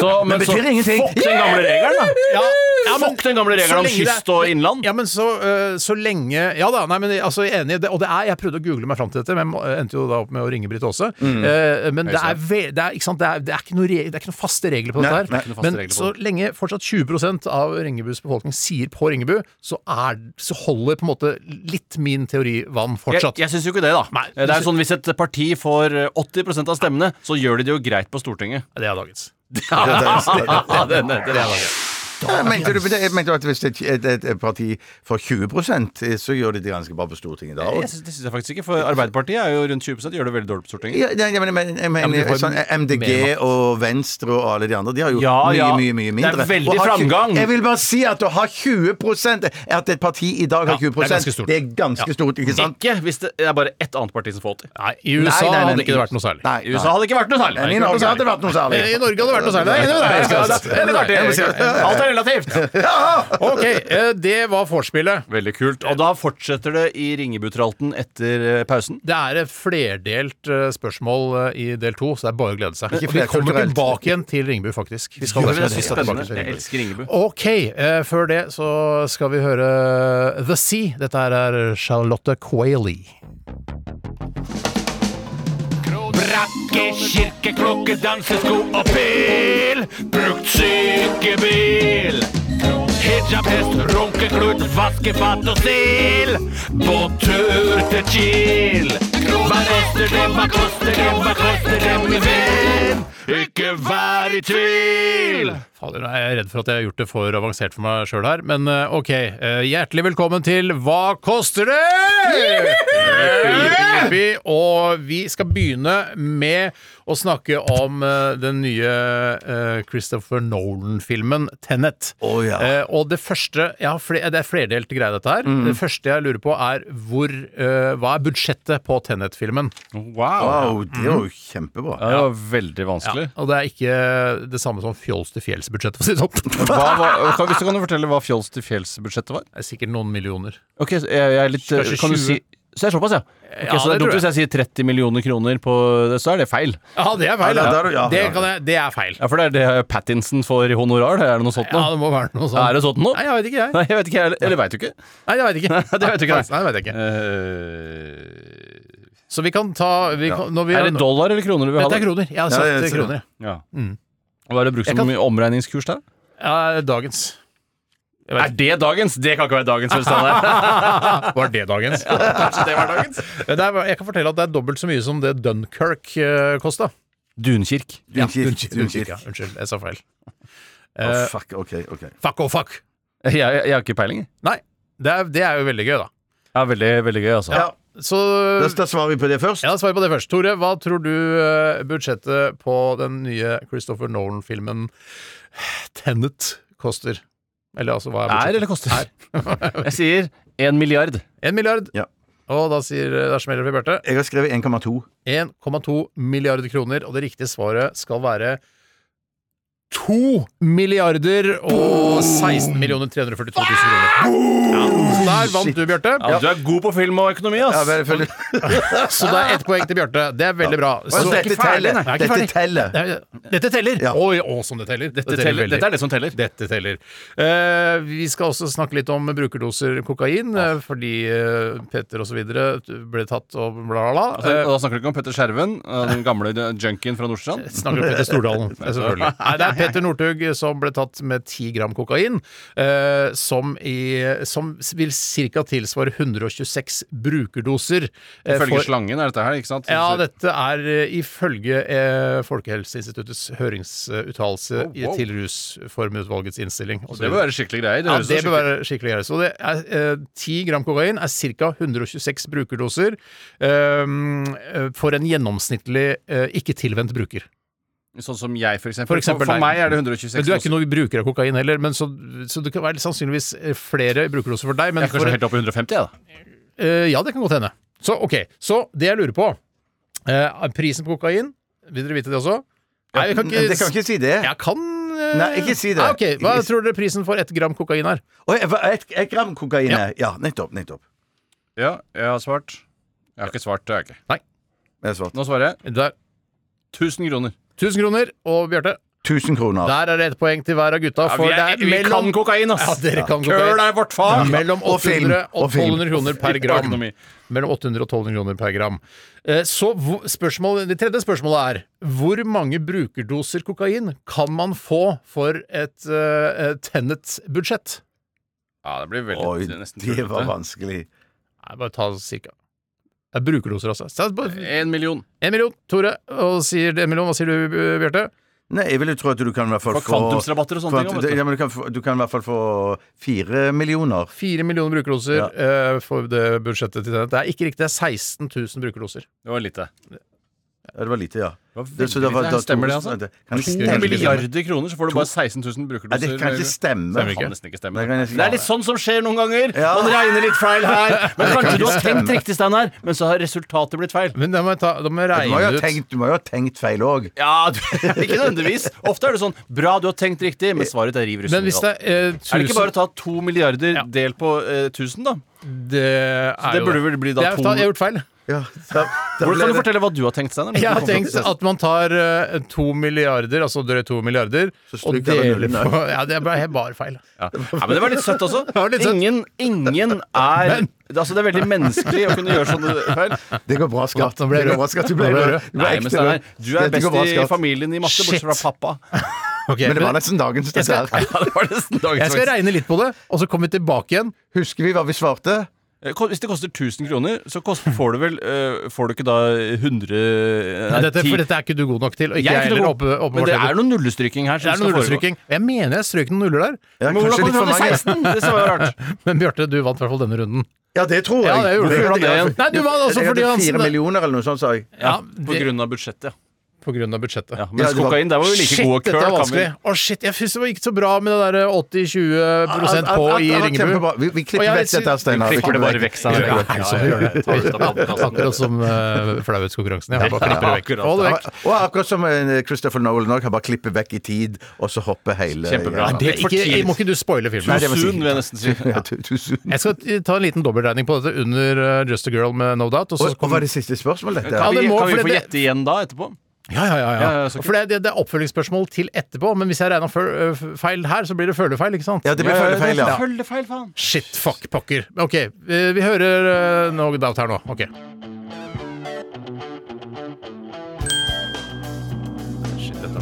Så, men, så betyr ingenting. fuck den gamle regelen, da! Ja, ja, Fuck den gamle regelen om lenge det- kyst og innland. Ja, men så, øh, så lenge Ja da, nei, men altså, jeg er enig i det. Og det er, jeg prøvde å google meg fram til dette, men jeg må- endte jo da opp med å ringe Britt Aase. Eh, men det er, ve det, er, ikke sant? Det, er, det, er ikke noe re det er ikke noen faste regler på Nei, dette nei, her. ikke noen faste Men regler på så lenge fortsatt 20% av Ringebus befolkning sier på Ringebu, så, er, så holder på en måte litt min teori vann Jeg, fortsatt. jeg syns jo ikke det, da. Nei, det er jo sånn Hvis et parti får eh, 80% av stemmene, så gjør de det jo greit på Stortinget. Det er dagens. Ja, det, det, det, det, Ja, mente du, jeg mente at hvis et, et, et, parti får 20% så gjør de det ganske bra på Stortinget da. Jeg synes, det syns jeg faktisk ikke, for Arbeiderpartiet er jo rundt 20 gjør det veldig dårlig på Stortinget. Ja, nei, men, men, jeg mener men de sånn, MDG og Venstre og alle de andre, de har jo Ja, mye, ja. mye mye Det er veldig har framgang. Jeg vil bare si at å ha 20% At et parti i dag har Ja, 20 det er ganske stort. det er ganske stort, ikke sant? Ikke hvis det er bare ett annet parti som får 80. Nei, I USA Nei, nei, nei, hadde ikke det vært noe særlig. Nei, I USA hadde det ikke vært noe særlig. I Norge hadde det vært noe særlig. I Norge hadde det vært noe særlig. Ja. Alt er relativt. Ok, eh, det var vorspielet. Veldig kult. Og da fortsetter det i Ringebutralten etter eh, pausen. Det er et flerdelt eh, spørsmål i del to, så det er bare å glede seg. Og vi kommer tilbake igjen til Ringebu, faktisk. Vi skal Det er spennende. Jeg elsker Ringebu. Ok, før det så skal vi høre The Sea. Dette er Charlotte Quailey. Brakke, kirke, klokke, dansesko og pil. Brukt sykebil. Hijab, hest, runkeklut, vaskefat og stil. På tur til Kiel. Hva koster det, hva koster det, hva koster det, min venn? Ikke vær i tvil. Fader, jeg er redd for at jeg har gjort det for avansert for meg sjøl her, men eh, ok. eh, hjertelig velkommen til Hva koster det?! Og vi skal begynne med å snakke om eh, den nye Christopher Nolan-filmen Tenet. Oh, ja. Og det første ja, Det er flerdelt greier, dette her. Det første jeg lurer på, er hvor Hva er budsjettet på Tenet-filmen? Wow, det er jo kjempebra. Ja, det var veldig vanskelig. Og det er ikke det samme som Fjols til fjells-budsjettet, for å si det sånn. Hva, var- kan, hvis du kan fortelle hva Fjols til fjells-budsjettet var? Det er sikkert noen millioner. Ok, så jeg, jeg er litt Kanskje Kan du 20? si Så det er såpass, ja? Ok, Ja, så det det er dumt tror hvis jeg sier 30 millioner kroner på det, så er det feil. Ja, det er feil. Ja, det er ja, det, ja. kan jeg, det er feil. Ja, For det er det Pattinson får i honorar? Er det noe sånt Ja, nå? det må være noe sånt. Er det sånt nå? Nei, jeg vet ikke, jeg. Nei, jeg vet ikke, eller, eller veit du ikke? Nei, jeg vet ikke. det vet du ikke, nei. Nei, det vet jeg ikke. Eh, Så vi kan ta vi kan, når vi, er det dollar eller kroner du vil ha? Dette er da? kroner. Jeg har Ja, sagt jeg ser det. kroner. Ja. Hva er det brukt som kan- omregningskurs der? Ja, dagens. Er det dagens? Det kan ikke være dagens. vel, Steinar. Var det dagens? Kanskje det var dagens? Det er, jeg kan fortelle at det er dobbelt så mye som det Dunkerque uh, kosta. Dunkirk. Dunkirk. Dunkirk, ja. Unnskyld, jeg sa feil. Eh, fuck, ok, ok. fuck og fuck. Jeg, jeg, jeg har ikke peiling. Nei, det er, det er jo veldig gøy, da. Ja, veldig, veldig gøy, altså. Ja, Så da, da svarer vi på det først. Ja, svarer på det først. Tore, hva tror du eh, budsjettet på den nye Christopher Nolan-filmen Tenet koster? Eller altså, hva er budsjettet? Er eller koster? koster? Jeg sier en milliard. En milliard. Ja. Og da sier Da smeller vi, Bjarte. Jeg har skrevet 1,2. 1,2 milliarder kroner, og det riktige svaret skal være 2 milliarder og 16 millioner 342 000 kroner. Ja, så der vant du, Bjarte. Ja, Du er god på film og økonomi, ass. Ja, vel, Så det er ett poeng til Bjarte. Det er veldig bra. Så Så, dette ferdig, teller. Er Dette teller. Er- Dette teller! Ja. Oi, å, som det teller. Dette, teller, dette er det som teller. Dette teller. Uh, vi skal også snakke litt om brukerdoser kokain, uh, fordi uh, Petter videre ble tatt og bla, bla, bla. Altså, da snakker du ikke om Petter Skjerven, uh, den gamle junkien fra Nordstrand? Snakker om Petter Stordalen, selvfølgelig. Nei, det er Petter Northug som ble tatt med 10 gram kokain, eh, som, i, som vil ca. tilsvare 126 brukerdoser. eh, Ifølge for- slangen er dette her, ikke sant? Ja, dette er eh, ifølge eh, Folkehelseinstituttets høringsuttalelse Oh, wow. til Rusformutvalgets innstilling. Og så Det bør være skikkelig greier. ja, det bør være skikkelig greit. Så det er, eh, 10 gram kokain er ca. 126 brukerdoser eh, for en gjennomsnittlig eh, ikke tilvendt bruker. Sånn som jeg, for eksempel. For eksempel for, for meg er det 126 Men du er ikke noen bruker av kokain heller, men så, så det kan være sannsynligvis eh, flere brukerdoser for deg. Men Jeg er for, kanskje helt oppe i 150, jeg, da. Uh, ja, det kan godt hende. Så ok, så det jeg lurer på uh, Prisen på kokain, vil dere vite det også? Nei, jeg kan ikke, Det kan ikke si det. Jeg kan Nei, ikke si det. ah, okay. Hva Ikke- tror dere prisen for ett gram kokain er? Oi, et, et gram kokain Ja. Ja, nettopp. nettopp. Ja, jeg har svart. Jeg har ikke svart, det har jeg ikke. Jeg har svart. Nå svarer jeg. Der. 1000 kroner. 1000 kroner. Og Bjarte, 1000 kroner. der er det ett poeng til hver av gutta. Ja, vi, det er, vi mellom kan kokain, ass! Ja, dere kan Køl er vårt fag! Mellom 800 og Og 1200 kroner per gram. Økonomi. Mellom 800 og 1200 kroner per gram. Eh, Så spørsmål, Det tredje spørsmålet er hvor mange brukerdoser kokain kan man få for et uh, Tennet-budsjett? Ja, det blir veldig Oi, nesten det var vanskelig. Nei, bare ta cirka. Det er brukerdoser, altså. Det En million. En million, Tore. Og sier en million. Hva sier du, Bjarte? Nei, jeg vil jo tro at du kan i hvert fall få kvantumsrabatter og sånne ting. Du. Ja, men du, kan du kan i hvert fall få fire millioner. Fire millioner brukerdoser Ja. uh, for det budsjettet til den. Det er ikke riktig, det er 16 000 brukerdoser. Det var lite. Ja, det var lite, ja. Det var Det- det var- det. Stemmer det, altså? Kan det To stemme? Milliarder kroner, så får du bare 16 000 Ja, det kan ikke stemme. Det kan nesten ikke stemme. Det er litt sånn som skjer noen ganger. Ja. Man regner litt feil her. Men kanskje du har tenkt riktig, Steinar, men så har resultatet blitt feil. Men da må jeg, ta, da må jeg Du må, jo regne ha ut tenkt, du må jo ha tenkt feil òg. Ja, du, ikke nødvendigvis. Ofte er det sånn Bra, du har tenkt riktig, men svaret er riv russen. Men hvis det er eh, Er det ikke bare å ta to milliarder Ja. delt på eh, 1000, da? Det er det burde vel bli da to- Jeg har gjort feil. Ja, da, da Hvordan kan du fortelle hva du har tenkt, Steinar? Jeg har tenkt at man tar eh, to milliarder, altså drøyt to milliarder, og deler på Ja, det ble helt bare feil. Ja. ja, Men det var litt søtt også. litt søtt. Ingen, ingen er Men- Altså, det er veldig menneskelig å kunne gjøre sånne feil. Det går bra, skatt. Nå ble Det går bra, skatt. Du ble. Du er Nei, men Steinar, du er best bra, i familien i matte, bortsett fra pappa. Okay, Men det var nesten dagens Jeg skal- Ja, det var nesten dagens jeg skal regne litt på det, og så kommer vi tilbake igjen. Husker vi hva vi svarte? Eh, Hvis det koster 1000 kroner, så får du vel eh, Får du ikke da 100 nei, Dette, for dette er ikke du god nok til. Og ikke Jeg er jeg heller. noe Oppe, oppe men det er noe nullestryking her. det er som noe nullestryking. Jeg mener jeg strøk noen nuller der. Ja, Men hvordan kom du for fram til 16? Det så var rart. Men Bjarte, du vant i hvert fall denne runden. Ja, det tror jeg. Ja, det gjorde du. Nei, du vant også fordi hadde han fire millioner eller noe sånt, sa jeg. Ja, Ja, På grunn av budsjettet, ja. På av budsjettet. ja. Ja, Mens det var- kokain, der var vi like Shit, gode dette køl. var kan vanskelig. Å shit, Jeg syns det var ikke så bra med det der 80-20% på Alt- alt- i Ringebu. Vi, vi klipper jeg vekk dette, Steinar. Vi klipper det bare vekk. Ja, ja. Akkurat som uh, flauhetskonkurransen. Jeg bare klipper det vekk. akkurat. Det vekk. Og akkurat som eh, Christopher Nolan òg, har bare klippet vekk i tid, og så hoppe hele Kjempebra. Ja. Må ikke du spoile filmen? Too Soon, vil jeg nesten si. Ja. Jeg skal ta en liten dobbeltregning på dette under Just a Girl med No Doubt. Og så Og, og var det siste spørsmål, dette? Ja, Kan det vi, må- kan vi få gjette igjen da, etterpå? Ja, ja, ja. ja. Ja, ja, så. For det, det, det er oppfølgingsspørsmål til etterpå, men hvis jeg regner før- øh, feil her, så blir det følefeil, ikke sant? Ja, det blir følgefeil, ja. Følgefeil, faen. Shit, fuck, pokker. Ok, vi, hører uh, No Doubt her nå. Ok.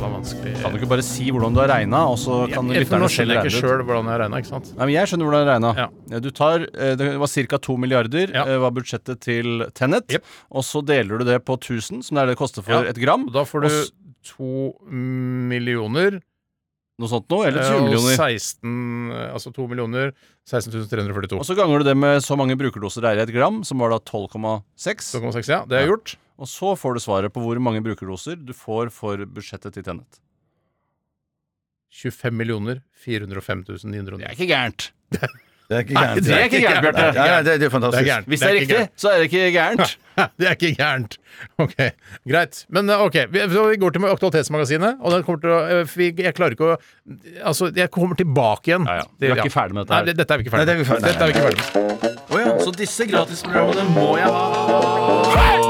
Det var vanskelig. Kan du ikke bare si hvordan du har regna, og så kan for lytterne selv skjønner jeg skjønner ikke sjøl hvordan jeg regna, ikke sant? Nei, men jeg skjønner hvordan jeg regna. Ja. Du tar, eh, det var ca. 2 milliarder Ja. eh, var budsjettet til Tennet. yep. Og så deler du det på 1000, som det er det det koster for Ja. et gram. Da får du s- to millioner Noe sånt noe, eller eh, 20 millioner. 16 eh, Altså 2 millioner 16.342. Og så ganger du det med så mange brukerdoser det er i et gram, som var da 12,6. 12,6, ja. Det er Ja. Og så får du svaret på hvor mange brukerdoser du får for budsjettet til Tennet. 25 millioner 405 Det 900. er ikke gærent. Det er ikke Nei, gærent. det er ikke gærent, Bjarte. Ja, ja, det, det er Det er fantastisk. Hvis det er riktig, så er det ikke gærent. Det er ikke gærent. Ok, greit. Men eh, ok, vi, vi går til Aktualitetsmagasinet, og den kommer til å eh, Jeg klarer ikke å Altså, jeg kommer tilbake igjen. Ja, ja. Vi er ikke ferdig med dette her. Nei, dette er vi ikke ferdig Nei, det er vi ferdig med. Dette er vi ikke ferdig med. Å ja, så disse gratisprogrammene må jeg ha. Eskens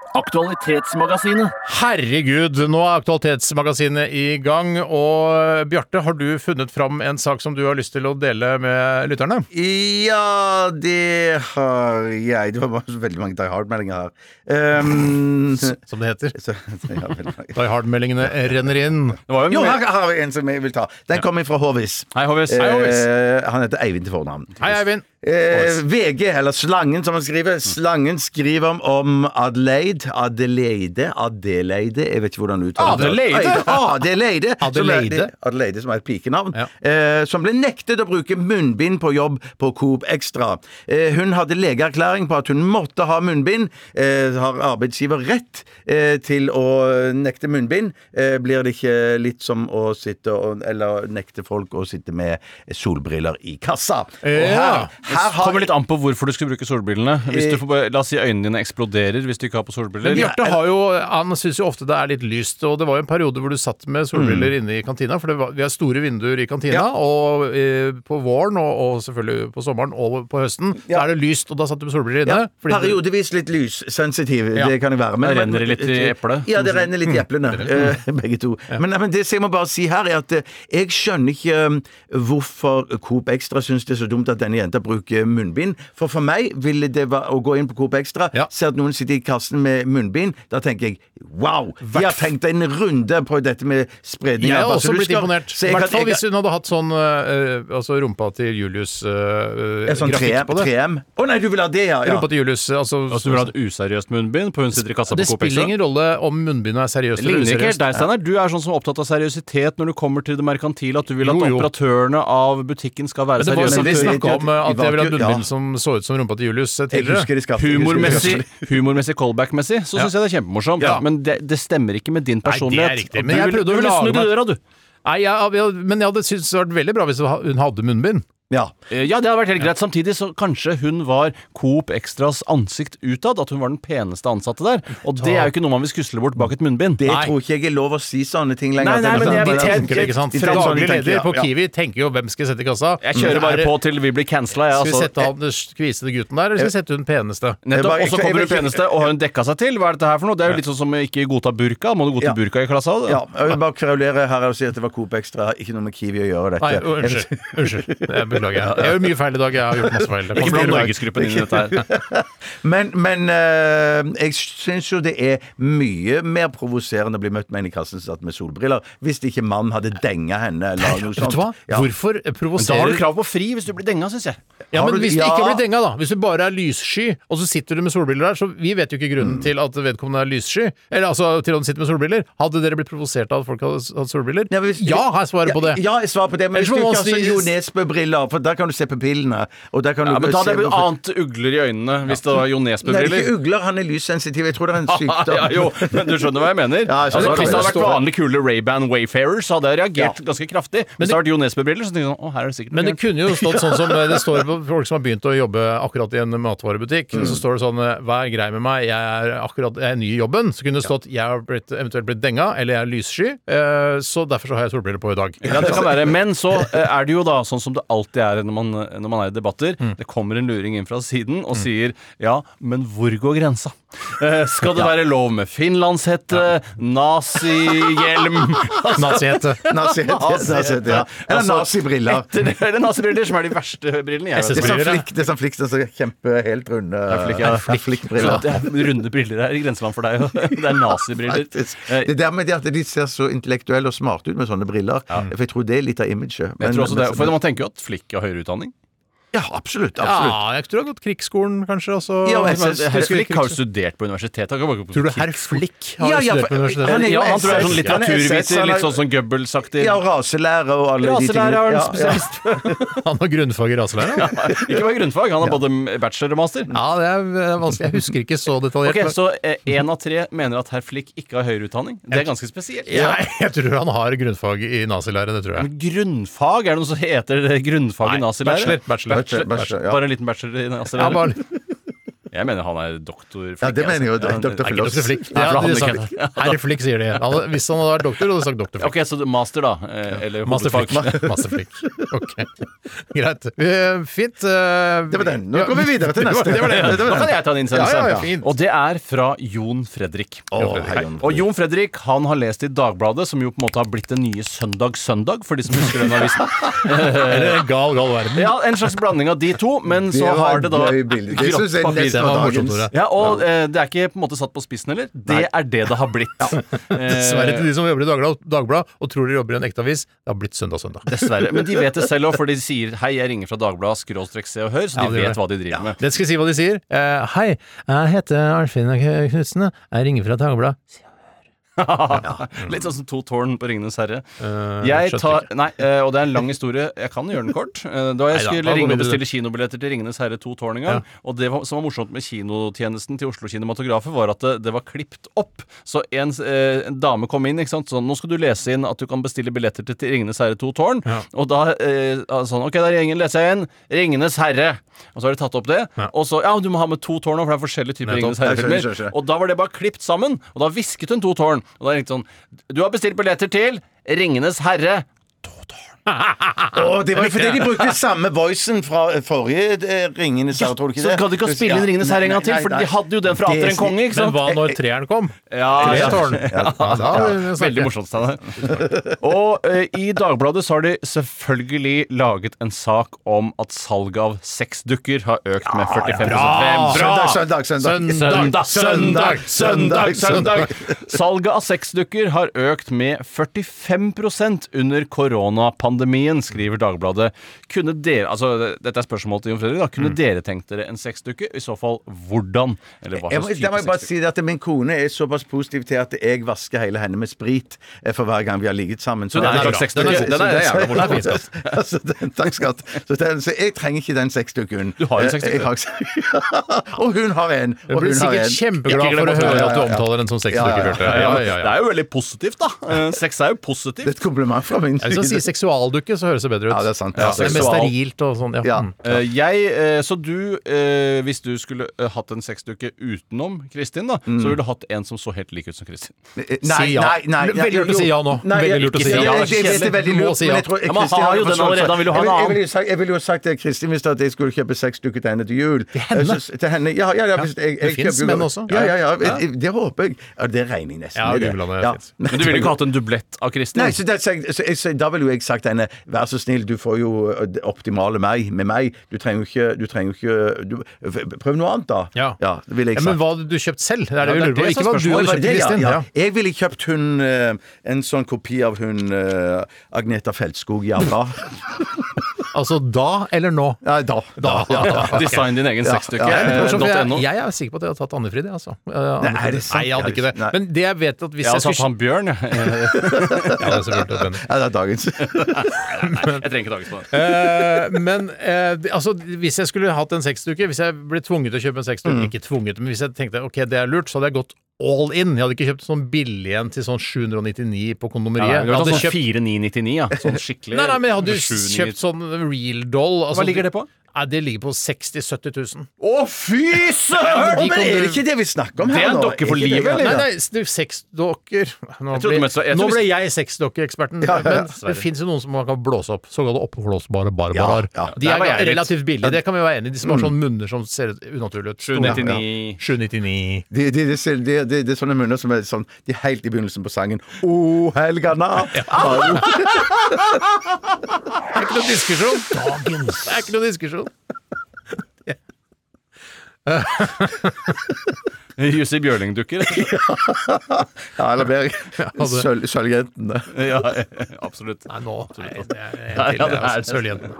Aktualitetsmagasinet. Herregud, nå er Aktualitetsmagasinet i gang. Og Bjarte, har du funnet fram en sak som du har lyst til å dele med lytterne? Ja, det har jeg. Det var veldig mange Die Hard-meldinger her. Um, Som det heter. så, ja. Die Hard-meldingene renner inn. Det var jo Jo, her har vi en som jeg vil ta. Den kommer fra Håvis. Hei, Håvis. Eh, han heter Eivind til fornavn. Hei, Eivind. Eh, VG, eller Slangen som han skriver. Slangen skriver om, om Adelaide. Adelaide. Adelaide. Jeg vet ikke hvordan du uttaler det. Adelaide? Adelaide. Som er, Adelaide, som er et pikenavn. Ja. Eh, som ble nektet å bruke munnbind på jobb på Coop Extra. Eh, hun hadde legeerklæring på at hun måtte ha munnbind. Eh, har arbeidsgiver rett eh, til å nekte munnbind? Eh, blir det ikke litt som å sitte og, eller nekte folk å sitte med solbriller i kassa? Og Ja. Her har Kommer litt an på hvorfor du skulle bruke solbrillene. Hvis du får, la oss si øynene dine eksploderer hvis du ikke har på solbriller. Men Bjarte har jo, han syns jo ofte det er litt lyst, og det var jo en periode hvor du satt med solbriller inne i kantina, for det var, vi har store vinduer i kantina, Ja. og eh, på våren, og, og selvfølgelig på sommeren og på høsten, Ja. så er det lyst, og da satt du med solbriller inne. ja, fordi periodevis litt lyssensitiv, Ja. det kan jeg være. Men, det renner litt i eplet. Ja, det renner litt i eplene, eh, begge to. Men, men det jeg må bare si her, er at eh, jeg skjønner ikke hvorfor Coop Extra syns det er så dumt at denne jenta bruker munnbind. For for meg ville det være å gå inn på Coop Extra, Ja. se at noen sitter i kassen med munnbind. Da tenker jeg wow! De har tenkt en runde på dette med spredning Jeg av har også blitt imponert. I hvert fall hvis hun hadde hatt sånn øh, altså rumpa til Julius øh, sånn grafikk 3M? på det. Å nei, du vil ha det, ja! ja. Rumpa til Julius, altså, Altså, du vil ha et useriøst munnbind på hun sitter i kassa Det på Coop spiller ingen rolle om munnbindet er seriøst Det useriøst. ligner ikke helt deg, Steinar. Du er sånn som er opptatt av seriøsitet når du kommer til det merkantile. At du vil at Jo, jo. operatørene av butikken skal være Men det var jo seriøse. vi det- snakka om eh, at vi jeg ville ha var munnbind ja. som så ut som rumpa til Julius eh, tidligere. Humormessig, humormessig callback-messig så Ja. syns jeg det er kjempemorsomt. Ja. Men det, det stemmer ikke med din personlighet. Nei, det er riktig. Men du jeg prøvde å lage meg- Nei, jeg, jeg, men jeg hadde syntes det hadde vært veldig bra hvis hun hadde munnbind. Ja. Eh, Ja, det hadde vært helt greit. Samtidig så kanskje hun var Coop Extras ansikt utad. At hun var den peneste ansatte der. Og det er jo ikke noe man vil skusle bort bak et munnbind. Det Nei. tror ikke jeg er lov å si sånne ting lenger. Nei, nei, men jeg- De tenker ikke sant? de tenker sånn, Daglig leder på. Kiwi tenker jo hvem skal jeg sette i kassa. Jeg kjører bare på til vi blir cancela, jeg. Skal vi Altså. sette han den kvisete gutten der, eller skal vi sette hun peneste? Nettopp, Og så kommer hun peneste, og har hun dekka seg til? Hva er dette her for noe? Det er jo litt sånn som ikke godta burka. Må du godta burka i klassa? Ja, jeg vil bare kverulere her og si at det var Coop Extra, ikke noe med Kiwi å gjøre. Nei, unnskyld. unnskyld. Beklager. Jeg gjør mye feil i dag. Jeg har gjort masse feil. Ikke blant Norgesgruppen inn i dette her. Men, men eh, jeg syns jo det er mye mer provoserende å bli møtt med en i kassen som satt med solbriller, hvis ikke mannen hadde denga henne eller noe Vet sånt. du hva? Ja. Hvorfor Men da har du krav på fri hvis du blir denga, syns jeg. Ja, men Hvis det ikke blir denga, da. Hvis du bare er lyssky, og så sitter du med solbriller der, så vi vet jo ikke grunnen Mm. til at vedkommende er lyssky. Eller altså til at han sitter med solbriller. Hadde dere blitt provosert av at folk hadde hatt solbriller? Ja, hvis- Ja, jeg svaret på det. Ja, jeg svarer på det, men Ellers hvis du ikke har sånn Jo Nesbø-briller, for der kan du se pupillene. Og der kan Ja, du men Da hadde se jeg blitt hvorfor- ant ugler i øynene hvis det var Jo Nei, det er Nesbø-briller. ikke ugler, han er lyssensitiv. Jeg tror det er en sykdom. ja, jo, men du skjønner hva jeg mener? Ja, jeg skjønner. altså, Det hvis det hadde vært stå- vanlig kule Ray-Ban Wayfarers, så hadde jeg reagert ganske kraftig. Hvis det hadde vært Jo Nesbø-briller, så tenkte jeg sånn Å, her er det sikkert Men det kunne jo stått sånn som det står på folk som har begynt å jobbe akkurat i en matvarebutikk. Mm. Så står det sånn Hva er grei med meg? Jeg er akkurat jeg er ny i jobben. Så kunne det stått Jeg har blitt, eventuelt blitt denga, eller jeg er lyssky, eh, så derfor så har jeg solbriller på i dag. Ja, det kan være. Men så eh, er det jo da sånn som det alltid det er når man, når man er i debatter. Mm. Det kommer en luring inn fra siden og sier ja, men hvor går grensa? Eh, skal det være lov med finlandshette, nazihjelm altså, Nazihette. Nazihette, nazihette, ja. Eller Altså, nazibriller. etter det er det nazibriller som er de verste brillene jeg Det vet. er sånn ja. det er sånn flikk, det er sånn kjempe, helt runde flikk, ja. flik. Så det er runde briller her i grenseland for deg. og Det er nazibriller. Eh, Det der med det at de ser så intellektuelle og smarte ut med sånne briller, for jeg tror det er litt av imaget. Jeg tror også det, for Man tenker jo at Flikk har høyere utdanning. Ja, absolutt. absolutt. Ja, jeg tror du har gått krigsskolen, kanskje. Også. Ja, jeg, jeg jeg, Herr Flick har jo studert på universitetet. Tror du herr Flick har Ja, ja, studert for- på universitetet? han er Ja, han tror jeg er sånn er litteraturviter, er- litt sånn som Goebbels-aktig. Ja, raselærer raselære og alle de Raselærer tingene. er han spesialist. Han har grunnfag i raselære? Ja. Ikke bare grunnfag, han har både bachelor og master. ja, det er eh, vanskelig. Jeg husker ikke så detaljert. Ok, Så én av tre mener at herr Flick ikke har høyere utdanning. Det er ganske spesielt. ja, jeg tror han har grunnfag i nazilære, det tror jeg. Men grunnfag? Er det noe som heter grunnfag i nazilære? bachelor, bachelor. Bachelor, bachelor, ja. Bare en liten bachelor i Ja, bare Jeg mener han er doktor Flikk. Ja, det mener jeg jo. altså. Han-. Dr. Flick. Nei, for Ja, han sagt, Herr Flick, sier de. Han, hvis han hadde vært doktor, hadde du sagt doktor Flick. Ok, så master, da. eh, Eller Master Flick. hovedfag. Master Flick. Ok, Greit. Eh, Fint. eh, Det var den. Nå går vi videre til Det var- neste. det var det. Det Nå kan jeg ta en innsendelse. Ja, ja. Og det er fra Jon Fredrik. Jon Fredrik. hei, Jon Og Jon Fredrik han har lest i Dagbladet, som jo på en måte har blitt den nye Søndag Søndag, for de som husker den avisen. Eller gal, gal verden. Ja, En slags blanding av de to, men så har det da grått papir. Det var morsomt. Tore. Ja, og eh, det er ikke på en måte satt på spissen heller. Det er det det har blitt. Dessverre til de som jobber i Dagbladet Dagblad og tror de jobber i en ekte avis. Det har blitt søndag, søndag. Dessverre. Men de vet det selv òg, for de sier 'hei, jeg ringer fra Dagbladet', skråstrek se og hør, så Ja, de vet det. hva de driver med. Det skal si hva de sier. Eh, hei, jeg heter Arnfinn Knutsen. Jeg ringer fra Dagbladet. Litt sånn som to tårn på 'Ringenes herre'. Eh, Jeg tar, nei, eh, og det er en lang historie. Jeg kan gjøre den kort. Eh, Da jeg skulle ringe og bestille kinobilletter til 'Ringenes herre to tårn' en gang, og det som var morsomt med kinotjenesten til Oslo Kinematografer, var at det, det var klipt opp. Så en, en dame kom inn, ikke sant. Sånn, nå skal du lese inn at du kan bestille billetter til, til 'Ringenes herre to tårn'. Og da sånn Ok, da gjengen leser jeg inn 'Ringenes herre'. Og så har de tatt opp det. Og så Ja, du må ha med to tårn, for det er forskjellige typer. Ringenes herre-filmer. Og da var det bare klipt sammen, og da hvisket hun to tårn. Og da ringte sånn Du har bestilt billetter til Ringenes herre. Å, det var jo fordi de brukte samme voicen fra forrige eh, Ringenes herre, tror du ikke Så kan gadd de ikke å spille inn Ringenes herre en gang til, for de hadde jo den fra Det- Atter en konge, ikke Men sant? hva når treeren kom? Ja, ja. tårn. Ja, da Veldig morsomt, Steinar. Og eh, i Dagbladet så har de selvfølgelig laget en sak om at salget av sexdukker har økt med 45 bra! Søndag, søndag, søndag. Søndag, søndag, søndag, søndag! Salget av sexdukker har økt med 45% under koronapandemien, skriver Dagbladet. Kunne dere, altså Dette er spørsmålet til Jon Fredrik. da Kunne dere tenkt dere en sexdukke? I så fall hvordan? Eller hva Jeg må, slags må type bare sexdukke? si det at Min kone er såpass positiv til at jeg vasker hele henne med sprit eh, for hver gang vi har ligget sammen. Så det er en slags sexdukke? Så- så- så- Takk, skatt. Så, den- så jeg trenger ikke den sexdukken. Du har en Eh, sexdukke. Og hun har en. Jeg Og blir hun har sikkert en. kjempeglad for å høre at du omtaler den som sexdukke. Bjarte. Det er jo veldig positivt, da. Eh, Sex er jo positivt. Det er et kompliment fra min Jeg skal si side. Seksualdukke, så høres det bedre ut. Ja, det er sant. Ja, det er mer seksual- sterilt og sånn. Ja. Ja. Mm. Eh, jeg, eh, så du, eh, hvis du skulle eh, hatt en sexdukke utenom Kristin, da, så ville du hatt en som så helt lik ut som Kristin. Nei, Si ja. nei. Veldig lurt å si ja nå. Nei, Veldig lurt å si ja. nå. det er veldig lurt, si men ja. jeg tror Ja, men han Kristin har jo den allerede, han vil jo ha en Jeg annen. Jeg ville jo sagt- jeg ville jo sagt til Kristin hvis at jeg skulle kjøpe sexdukke til henne til jul. Til henne? Til henne, ja, ja, ja, hvis jeg, det finnes kjøper jo- menn også. Ja, ja, ja, Det håper jeg. Ja, det regner jeg nesten Ja, med. det. Gudland, det finnes. Men du ville ikke hatt en dublett av Kristin? Nei, så, det, så, så, så, da ville jo jeg sagt henne Vær så snill, du får jo det optimale meg med meg. Du trenger jo ikke, du trenger ikke du, Prøv noe annet, da. Ja. det ville jeg Ja, men hva hadde du kjøpt selv? Det er det Ja, vi det er lurer på. Ikke hva er du hadde kjøpt det det? Kristin. Ja, Ja. ja. Jeg ville kjøpt hun en sånn kopi av hun Agneta Feltskog Jabba. Altså da eller nå? Ja, da. da, ja, da. Design din egen Ja, sexdukke. ja, ja. er eh, for .no. jeg, jeg er sikker på at jeg har tatt Anne-Frid, jeg, altså. Eh, Nei, er det sant? Nei, jeg hadde ikke det. Nei. Men det jeg vet at hvis Jeg jeg tatt skulle han Bjørn, jeg. Ja, det er dagens et venn. Er. Jeg trenger ikke dagens på det. Eh, men eh, altså, hvis jeg skulle hatt en seksduke Hvis jeg ble tvunget til å kjøpe en seksduke Mm. Ikke tvunget, men hvis jeg tenkte ok, det er lurt, så hadde jeg gått all in. Jeg hadde ikke kjøpt sånn billig en til sånn 799 på kondomeriet. Ja, jeg hadde sånn kjøpt 4999, ja. Sånn skikkelig Nei, nei, men jeg hadde jo kjøpt sånn real doll. Altså, Hva ligger det på? Nei, det ligger på 60 000-70 000. Å, fy søren! Men er det ikke det vi snakker om Det her er en nå? dokke for Er ikke det- livet, eller? Nei, nei, det er sexdokker Nå, trodde ble, jeg trodde- ble jeg sexdokkeeksperten. Ja, ja, ja. Men det fins jo noen som man kan blåse opp. Såkalte oppblåsbare barbarer. Ja, ja. De Der er var jeg litt. relativt billige, det kan vi være enig i. De som har sånne munner som ser unaturlig ut. 799. 799. Det de, de, de, de, er sånne munner som er sånn De er helt i begynnelsen på sangen O helga natt Au. Det er ikke noe diskusjon. Dagens. Det er ikke noe diskusjon. Jussi Bjørling-dukker. Ja, eller mer det- Sølv- Sølvjentene ja, absolutt. Nei, nå Nei, det er en til. ja, det er altså Sørjentene.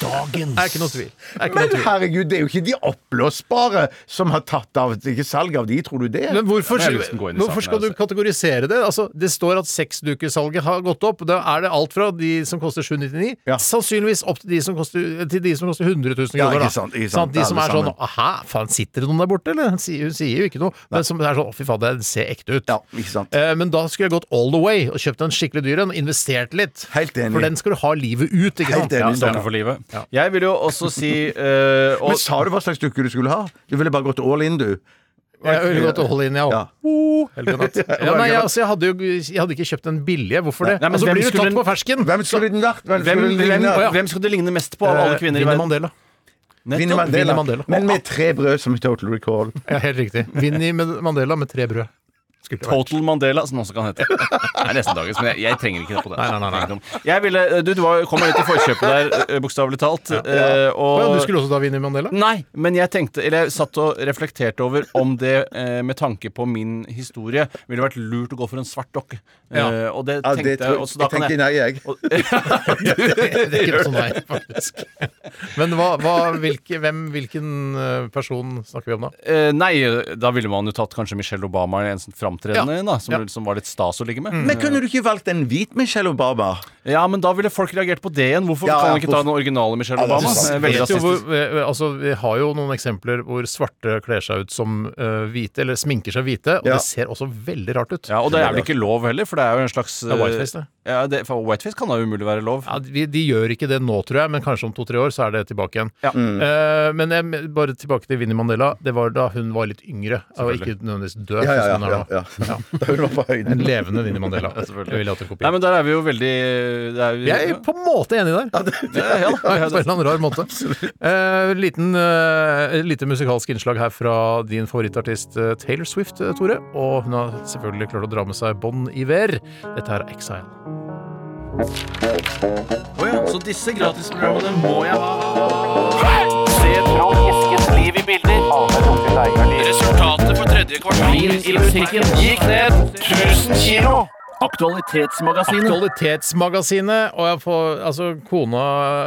Dagens. Det er ikke noe tvil. Ikke men noe tvil. herregud, det er jo ikke de oppblåsbare Som har tatt av Ikke salg av de, tror du det? Men hvorfor, ja, hvorfor skal du altså. kategorisere det? Altså, det står at sexdukesalget har gått opp. Da er det alt fra de som koster 799, Ja. sannsynligvis opp til de som koster, til de som koster 100 000 Ja, kroner. ikke sant, ikke sant. De som er sånn. Hæ, faen, sitter det noen der borte, eller? Hun sier, hun sier jo ikke noe. Men som er sånn Å, fy faen, det ser ekte ut. Ja, ikke sant Eh, Men da skulle jeg gått all the way og kjøpt en skikkelig dyr en. Investert litt. Helt enig. For den skal du ha livet ut, ikke Helt enig. Ja, for livet. Jeg vil jo også si eh, og, Men sa du hva slags dukke du skulle ha? Du ville bare gått all in, du Jeg ville gått all in, ja. Ja. Oh, helgenatt. ja, nei, jeg, altså, jeg, hadde jo, jeg hadde ikke kjøpt den billige. Hvorfor det? Nei, men altså, hvem blir du skulle tatt den- på fersken? Hvem skulle den vært? Hvem, hvem, skulle den hvem, ligne? Å, ja. hvem skulle det ligne mest på av alle Eh, kvinner i Winnie verden? Mandela. Vinnie Nettopp. Mandela. Winnie Mandela. Men med tre brød som i Total Recall. Ja, helt riktig. Vinnie med Mandela med tre brød. Skulle det vært. Total Mandela, som den også kan hete. Det er nesten dagens, men jeg, jeg trenger ikke det på det. Nei, nei, nei, nei. Jeg ville, du, du var, kom litt i forkjøpet der, eh, bokstavelig talt. eh, Å og, ja, du skulle også da Vinnie Mandela? Nei, men jeg tenkte Eller jeg satt og reflekterte over om det, eh, med tanke på min historie, ville vært lurt å gå for en svart dokke. Ja. Eh, og det Ja, tenkte det tror jeg. Og så da jeg kan tenker jeg nei, jeg. og, Det er ikke noe sånn nei, faktisk. Men hva, hva, hvilke, hvem, hvilken eh, person snakker vi om da? eh, Nei, da ville man jo tatt kanskje Michelle Obama en sånn framtredende, da, som, Ja. som var litt stas å ligge med. Men kunne du ikke valgt en hvit Michelle Obama? Ja, men da ville folk reagert på det igjen. Hvorfor Ja, kan vi man ikke ta den originale Michelle Ja, det Obama? Eh, Veldig jo hvor, rasistisk. eh, altså, vi har jo noen eksempler hvor svarte kler seg ut som uh, hvite, eller sminker seg hvite, og Ja. det ser også veldig rart ut. Ja, og det er vel ikke lov heller, for det er jo en slags Det er whiteface, det. Ja, det, for Whitefish kan da umulig være lov. Ja, de, de gjør ikke det nå, tror jeg, men kanskje om to-tre år så er det tilbake igjen. Ja. Eh, men jeg, bare tilbake til Vinnie Mandela. Det var da hun var litt yngre, og ikke nødvendigvis død. Ja, ja, ja. ja, ja. Da hun var på En levende Vinnie Mandela. selvfølgelig. Jeg vil at kopi. Nei, men der er vi jo veldig det er, Vi er på en måte enig der. ja, ja, Ja, på en eller annen rar måte. Uh, liten, uh, lite musikalsk innslag her fra din favorittartist Taylor Swift, Tore. Og hun har selvfølgelig klart å dra med seg Bon Iver. Dette er Exile. Å ja, så disse gratisprogrammene må jeg ha. Se Trond Giskes liv i bilder. Resultatet for tredje kvartal i musikken gikk ned 1000 kilo. Aktualitetsmagasinet. Aktualitetsmagasinet. Og jeg får, altså, kona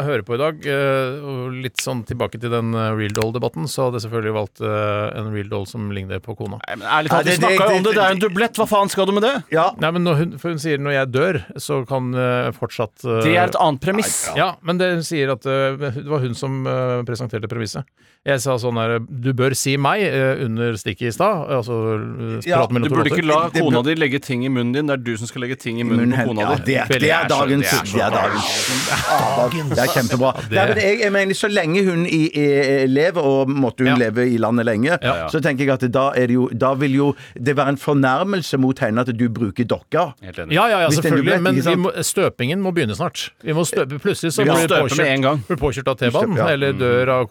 hører på i dag. eh, litt sånn tilbake til den eh, Real Doll-debatten, så hadde jeg selvfølgelig valgt eh, en Real Doll som ligner på kona. Nei, men ærlig talt, vi snakka jo om det. det- er jo en dublett. Hva faen skal du med det? Ja. Nei, men når hun, for hun sier når jeg dør, så kan fortsatt uh, Det er et annet premiss. Ja, men det hun sier at uh, det var hun som uh, presenterte premisset. Jeg sa sånn her Du bør si meg eh, under stikket i stad. Altså uh, Ja, Du burde låter. ikke la kona di legge ting i munnen din. Det er du som skal legge ting i munnen Munn, på kona di. ja, det, er- det er dagens Det er er dagens Det er kjempebra. det- Nei, men jeg, jeg mener, Så lenge hun i, i, lever, og måtte hun Ja. leve i landet lenge, Ja. så tenker jeg at da, er det jo, da vil jo det være en fornærmelse mot henne at du bruker dokka. Helt enig. Ja, ja, ja, selvfølgelig. Men vi må, støpingen må begynne snart. Vi må støpe, plutselig så Vi må blir du med en gang. påkjørt, påkjørt av T-banen, ja. eller dør av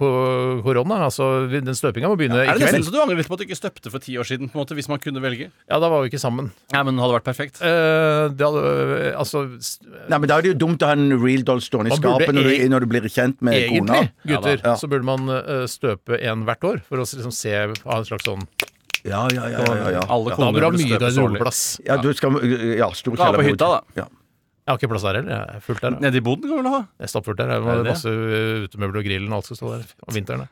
ko Da. Altså, den støpinga må begynne Er i det nesten kveld. så du angrer litt på at du ikke støpte for ti år siden? på en måte, Hvis man kunne velge? Ja, da var vi ikke sammen. Nei, men det hadde vært perfekt. Eh, det hadde Altså, s- Nei, men Da er det jo dumt å ha en real doll stående i Man burde skapet når du, e- når du blir kjent med kona. egentlig, gutter, Ja da. så burde man eh, støpe en hvert år, for å liksom se Ha en slags sånn Ja, ja, ja. ja, ja, ja. Alle Da koner bør du ha burde mye støpes årlig. garderobeplass. ja du skal Ja, stor Dra på hytta, da. Ja. Jeg har ikke plass der heller. Jeg er fullt der. Nede i boden kan du vel ha? Jeg er stappfullt der. Jeg Er det det? masse uh, utemøbler og grillen og alt skal stå der om vinteren.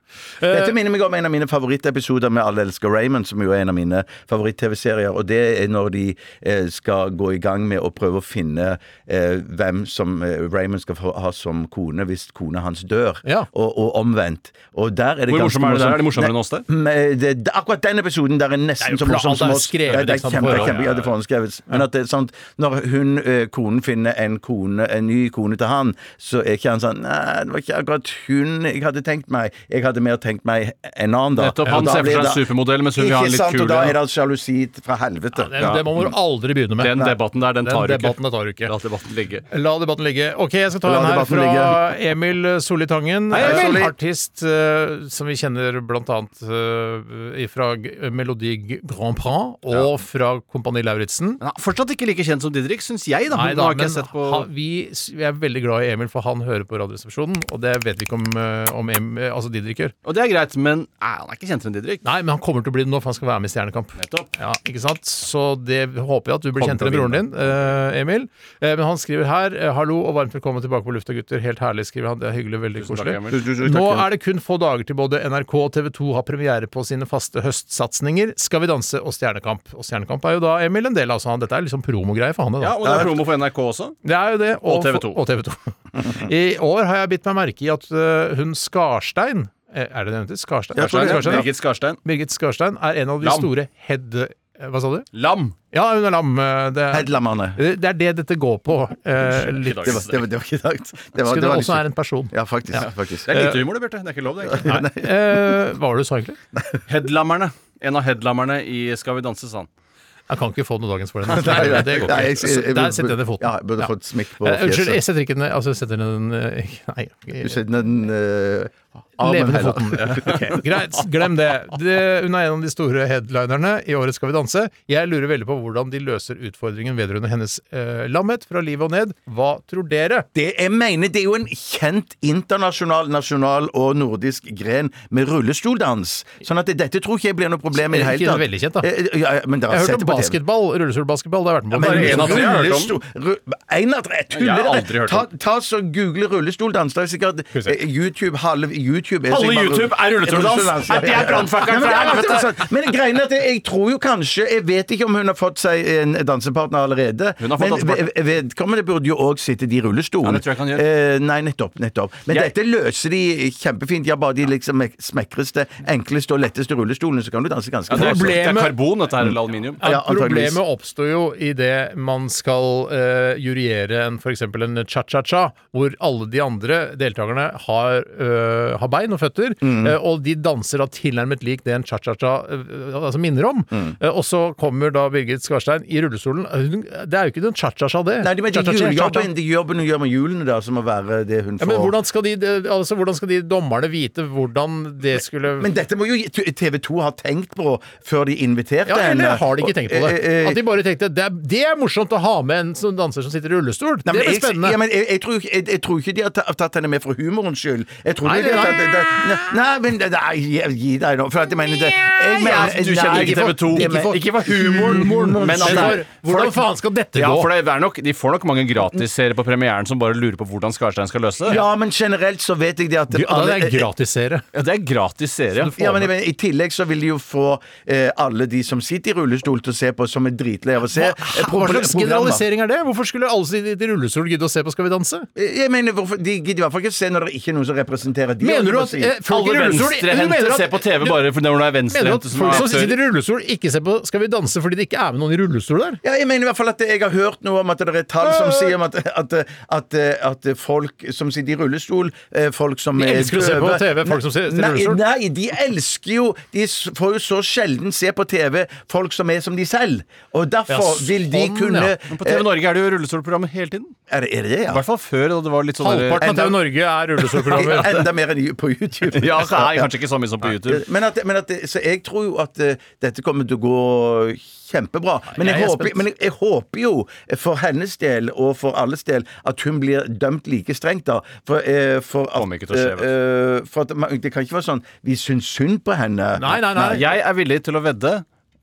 Dette minner meg om en av mine favorittepisoder med Alle elsker Raymond, som jo er en av mine favoritt-TV-serier. Og det er når de eh, skal gå i gang med å prøve å finne eh, hvem som eh, Raymond skal ha som kone hvis kona hans dør, Ja. og, og omvendt. Og der er det Hvor morsom er det der? Er det morsommere enn oss der? Det, det, akkurat den episoden der er Det er nesten så morsom som er oss. skrevet det er kjempe, kjempe, ja, det er forhåndsskrevet. Men at det er sant, når hun, eh, konen finner finne en kone, en ny kone til han, så er ikke han sånn Nei, det var ikke akkurat hun jeg hadde tenkt meg. Jeg hadde mer tenkt meg en annen, da. Nettopp, han ser for seg en supermodell, mens hun vil ha en Ikke litt sant, kul og da er det sjalusi fra helvete. Det, det må man aldri begynne med. Den debatten der, den tar du ikke. tar ikke. La debatten ligge. La debatten ligge. Ok, jeg skal ta La en her fra fra Emil Solli Tangen. Hei, En artist uh, som vi kjenner blant annet uh, fra G- Melodi Grand Prix og fra Kompani Lauritzen. Men fortsatt ikke like kjent som Didrik, syns jeg. da Nei da, ikke men på han, vi, vi er veldig glad i Emil, for han hører på Radioresepsjonen, og det vet vi ikke om, eh, om Em, eh, altså Didrik gjør. Og det er greit, men nei, han er ikke kjentere enn Didrik. Nei, men han kommer til å bli det nå, for han skal være med i Stjernekamp. Nettopp. Ja, ikke sant? Så det håper jeg at du blir kjentere enn broren din, eh, Emil. Eh, men han skriver her eh, Hallo og varmt velkommen tilbake på lufta, gutter. Helt herlig, skriver han. Det er hyggelig, veldig Tusen koselig. Emil. Takk, Nå er det kun få dager til både NRK og TV 2 har premiere på sine faste høstsatsinger Skal vi danse og Stjernekamp. Og Stjernekamp er jo da Emil en del av, så han, dette er liksom promogreie for han. Da. Ja, Og det er promo for NRK også. Det er jo det. Og TV 2. Og TV 2. I år har jeg bitt meg merke i at eh, hun Skarstein eh, Er det det hun heter? Skarstein? Ja, Skarstein. Skarstein, ja. Birgit Skarstein. Birgit Skarstein er en av de Lam. store head... eh, Hva sa du? Lam. Ja, hun er lam. Det er, det er det dette går på. eh, litt. Det var, det var, det var ikke dagt. Det var, Skulle det også er en person. Ja, faktisk. faktisk. Det er lite humor, det, Bjarte. Det er ikke lov, det. egentlig. Nei. Eh, hva var det du sa egentlig? Headlammerne. En av headlammerne i Skal vi danse, sa han. Jeg kan ikke få noe dagens for den. Nei, nei, det går ikke. Der setter jeg ned foten. Ja, jeg burde fått smikk på fjeset. Unnskyld, jeg setter ikke ned Altså, jeg setter ned den eh, Nei. Du setter den Levende foten. okay. Greit, glem det. det. Hun er en av de store headlinerne i året Skal vi danse. Jeg lurer veldig på hvordan de løser utfordringen vedrørende hennes eh, lammet fra livet og ned. Hva tror dere? Det jeg mener, det er jo en kjent internasjonal, nasjonal og nordisk gren med rullestoldans. Sånn at dette tror ikke jeg blir noe problem i det hele tatt. veldig kjent, da. Eh, Ja, ja, men Jeg har hørt om basketball. Rullestolbasketball. Det har jeg vært med på. Men men, en av tre har hørt om. Rullestol- ru- En av tre! Tuller Jeg har dere? aldri hørt Ta, om. ta så Google rullestoldans. Det er sikkert eh, YouTube halve YouTube er Halve YouTube er rullestoldans. Er det brannfakkelen men fra er helvete? Men greien er at jeg, tror jo kanskje Jeg vet ikke om hun har fått seg en dansepartner allerede. Hun har fått men dansepartner. vedkommende burde jo òg sitte i rullestol. Ja, det tror jeg kan gjøre. Eh, nei, nettopp. nettopp. Men Jeg- dette løser de kjempefint. De har bare de liksom smekreste, enkleste og letteste rullestolene, så kan du danse ganske Ja, det, er, bra. det er karbon, dette her, eller aluminium. Problemet oppstår jo idet man skal uh, juryere en, eksempel en cha-cha-cha, hvor alle de andre deltakerne har, eh, har bein og føtter, Mm. eh, og de danser da tilnærmet lik det en cha-cha-cha eh, altså minner om. Mm. Eh, og så kommer da Birgit Skarstein i rullestolen. Det er jo ikke noen cha-cha-cha, det. Nei, de, men de julejobben de jobben hun gjør med hjulene, da, som må være det hun Ja, får men hvordan skal, de, altså, hvordan skal de dommerne vite hvordan det skulle Men dette må jo TV 2 ha tenkt på før de inviterte Ja, henne. har de ikke tenkt på det? Eh, eh, At de bare tenkte det er, det er morsomt å ha med en som danser som sitter i rullestol. Nei, det blir jeg, spennende. ja, men jeg, jeg, tror, jeg, jeg tror ikke de har tatt henne med for humorens skyld. Jeg tror Nei, de nei. det, det, nei, men det- Nei, gi, gi deg nå. For at jeg mener det jeg mener, Ja, du kjenner ikke TV 2. det- men- Ikke for humoren, men at det er Hvordan faen skal dette ja, gå? for det er nok, De får nok mange gratisseere på premieren som bare lurer på hvordan Skarstein skal løse det. Ja, men generelt så vet jeg det at Ja, det er gratisserie. Ja, det er gratis serie. Ja, men jeg mener, I tillegg så vil de jo få eh, alle de som sitter i rullestol til å se på som er dritlei av å se. eh, pro- Hva slags programmer. generalisering er det? Hvorfor skulle alle sitte i rullestol gidde å se på Skal vi danse? Jeg mener, hvorfor, De gidder i hvert fall ikke se når det ikke er noen som representerer de. Mener du at eh, folk i Alle rullestol du venstrehendte mener at- ser på TV bare fordi hun er Mener du venstrehendte at som folk som aktør? sitter i rullestol, ikke ser på Skal vi danse fordi det ikke er med noen i rullestol der? Ja, jeg mener i hvert fall at jeg har hørt noe om at det er tall som sier om at, at, at, at folk som sitter i rullestol, eh, folk som De er elsker å se på TV, folk som sitter i nei, rullestol. Nei, de elsker jo De s- får jo så sjelden se på TV folk som er som de selv. Og derfor Ja, vil de sånn, kunne ja. Men på TV Norge er det jo rullestolprogrammer hele tiden. Er det er det, det, I ja? hvert fall før. da det var litt sånn Halvparten av TV Norge er rullestolprogrammer. Enda mer enn på YouTube. Ja, så er det kanskje ikke så mye som på YouTube. Men at, men at, så jeg tror jo at uh, dette kommer til å gå kjempebra. Men jeg, jeg er håper, men jeg, jeg håper jo for hennes del og for alles del at hun blir dømt like strengt, da. For, uh, for at, Kommer ikke til å skje, vet eh, for at man- Det kan ikke være sånn vi syns synd på henne. Nei, nei, nei. Jeg er villig til å vedde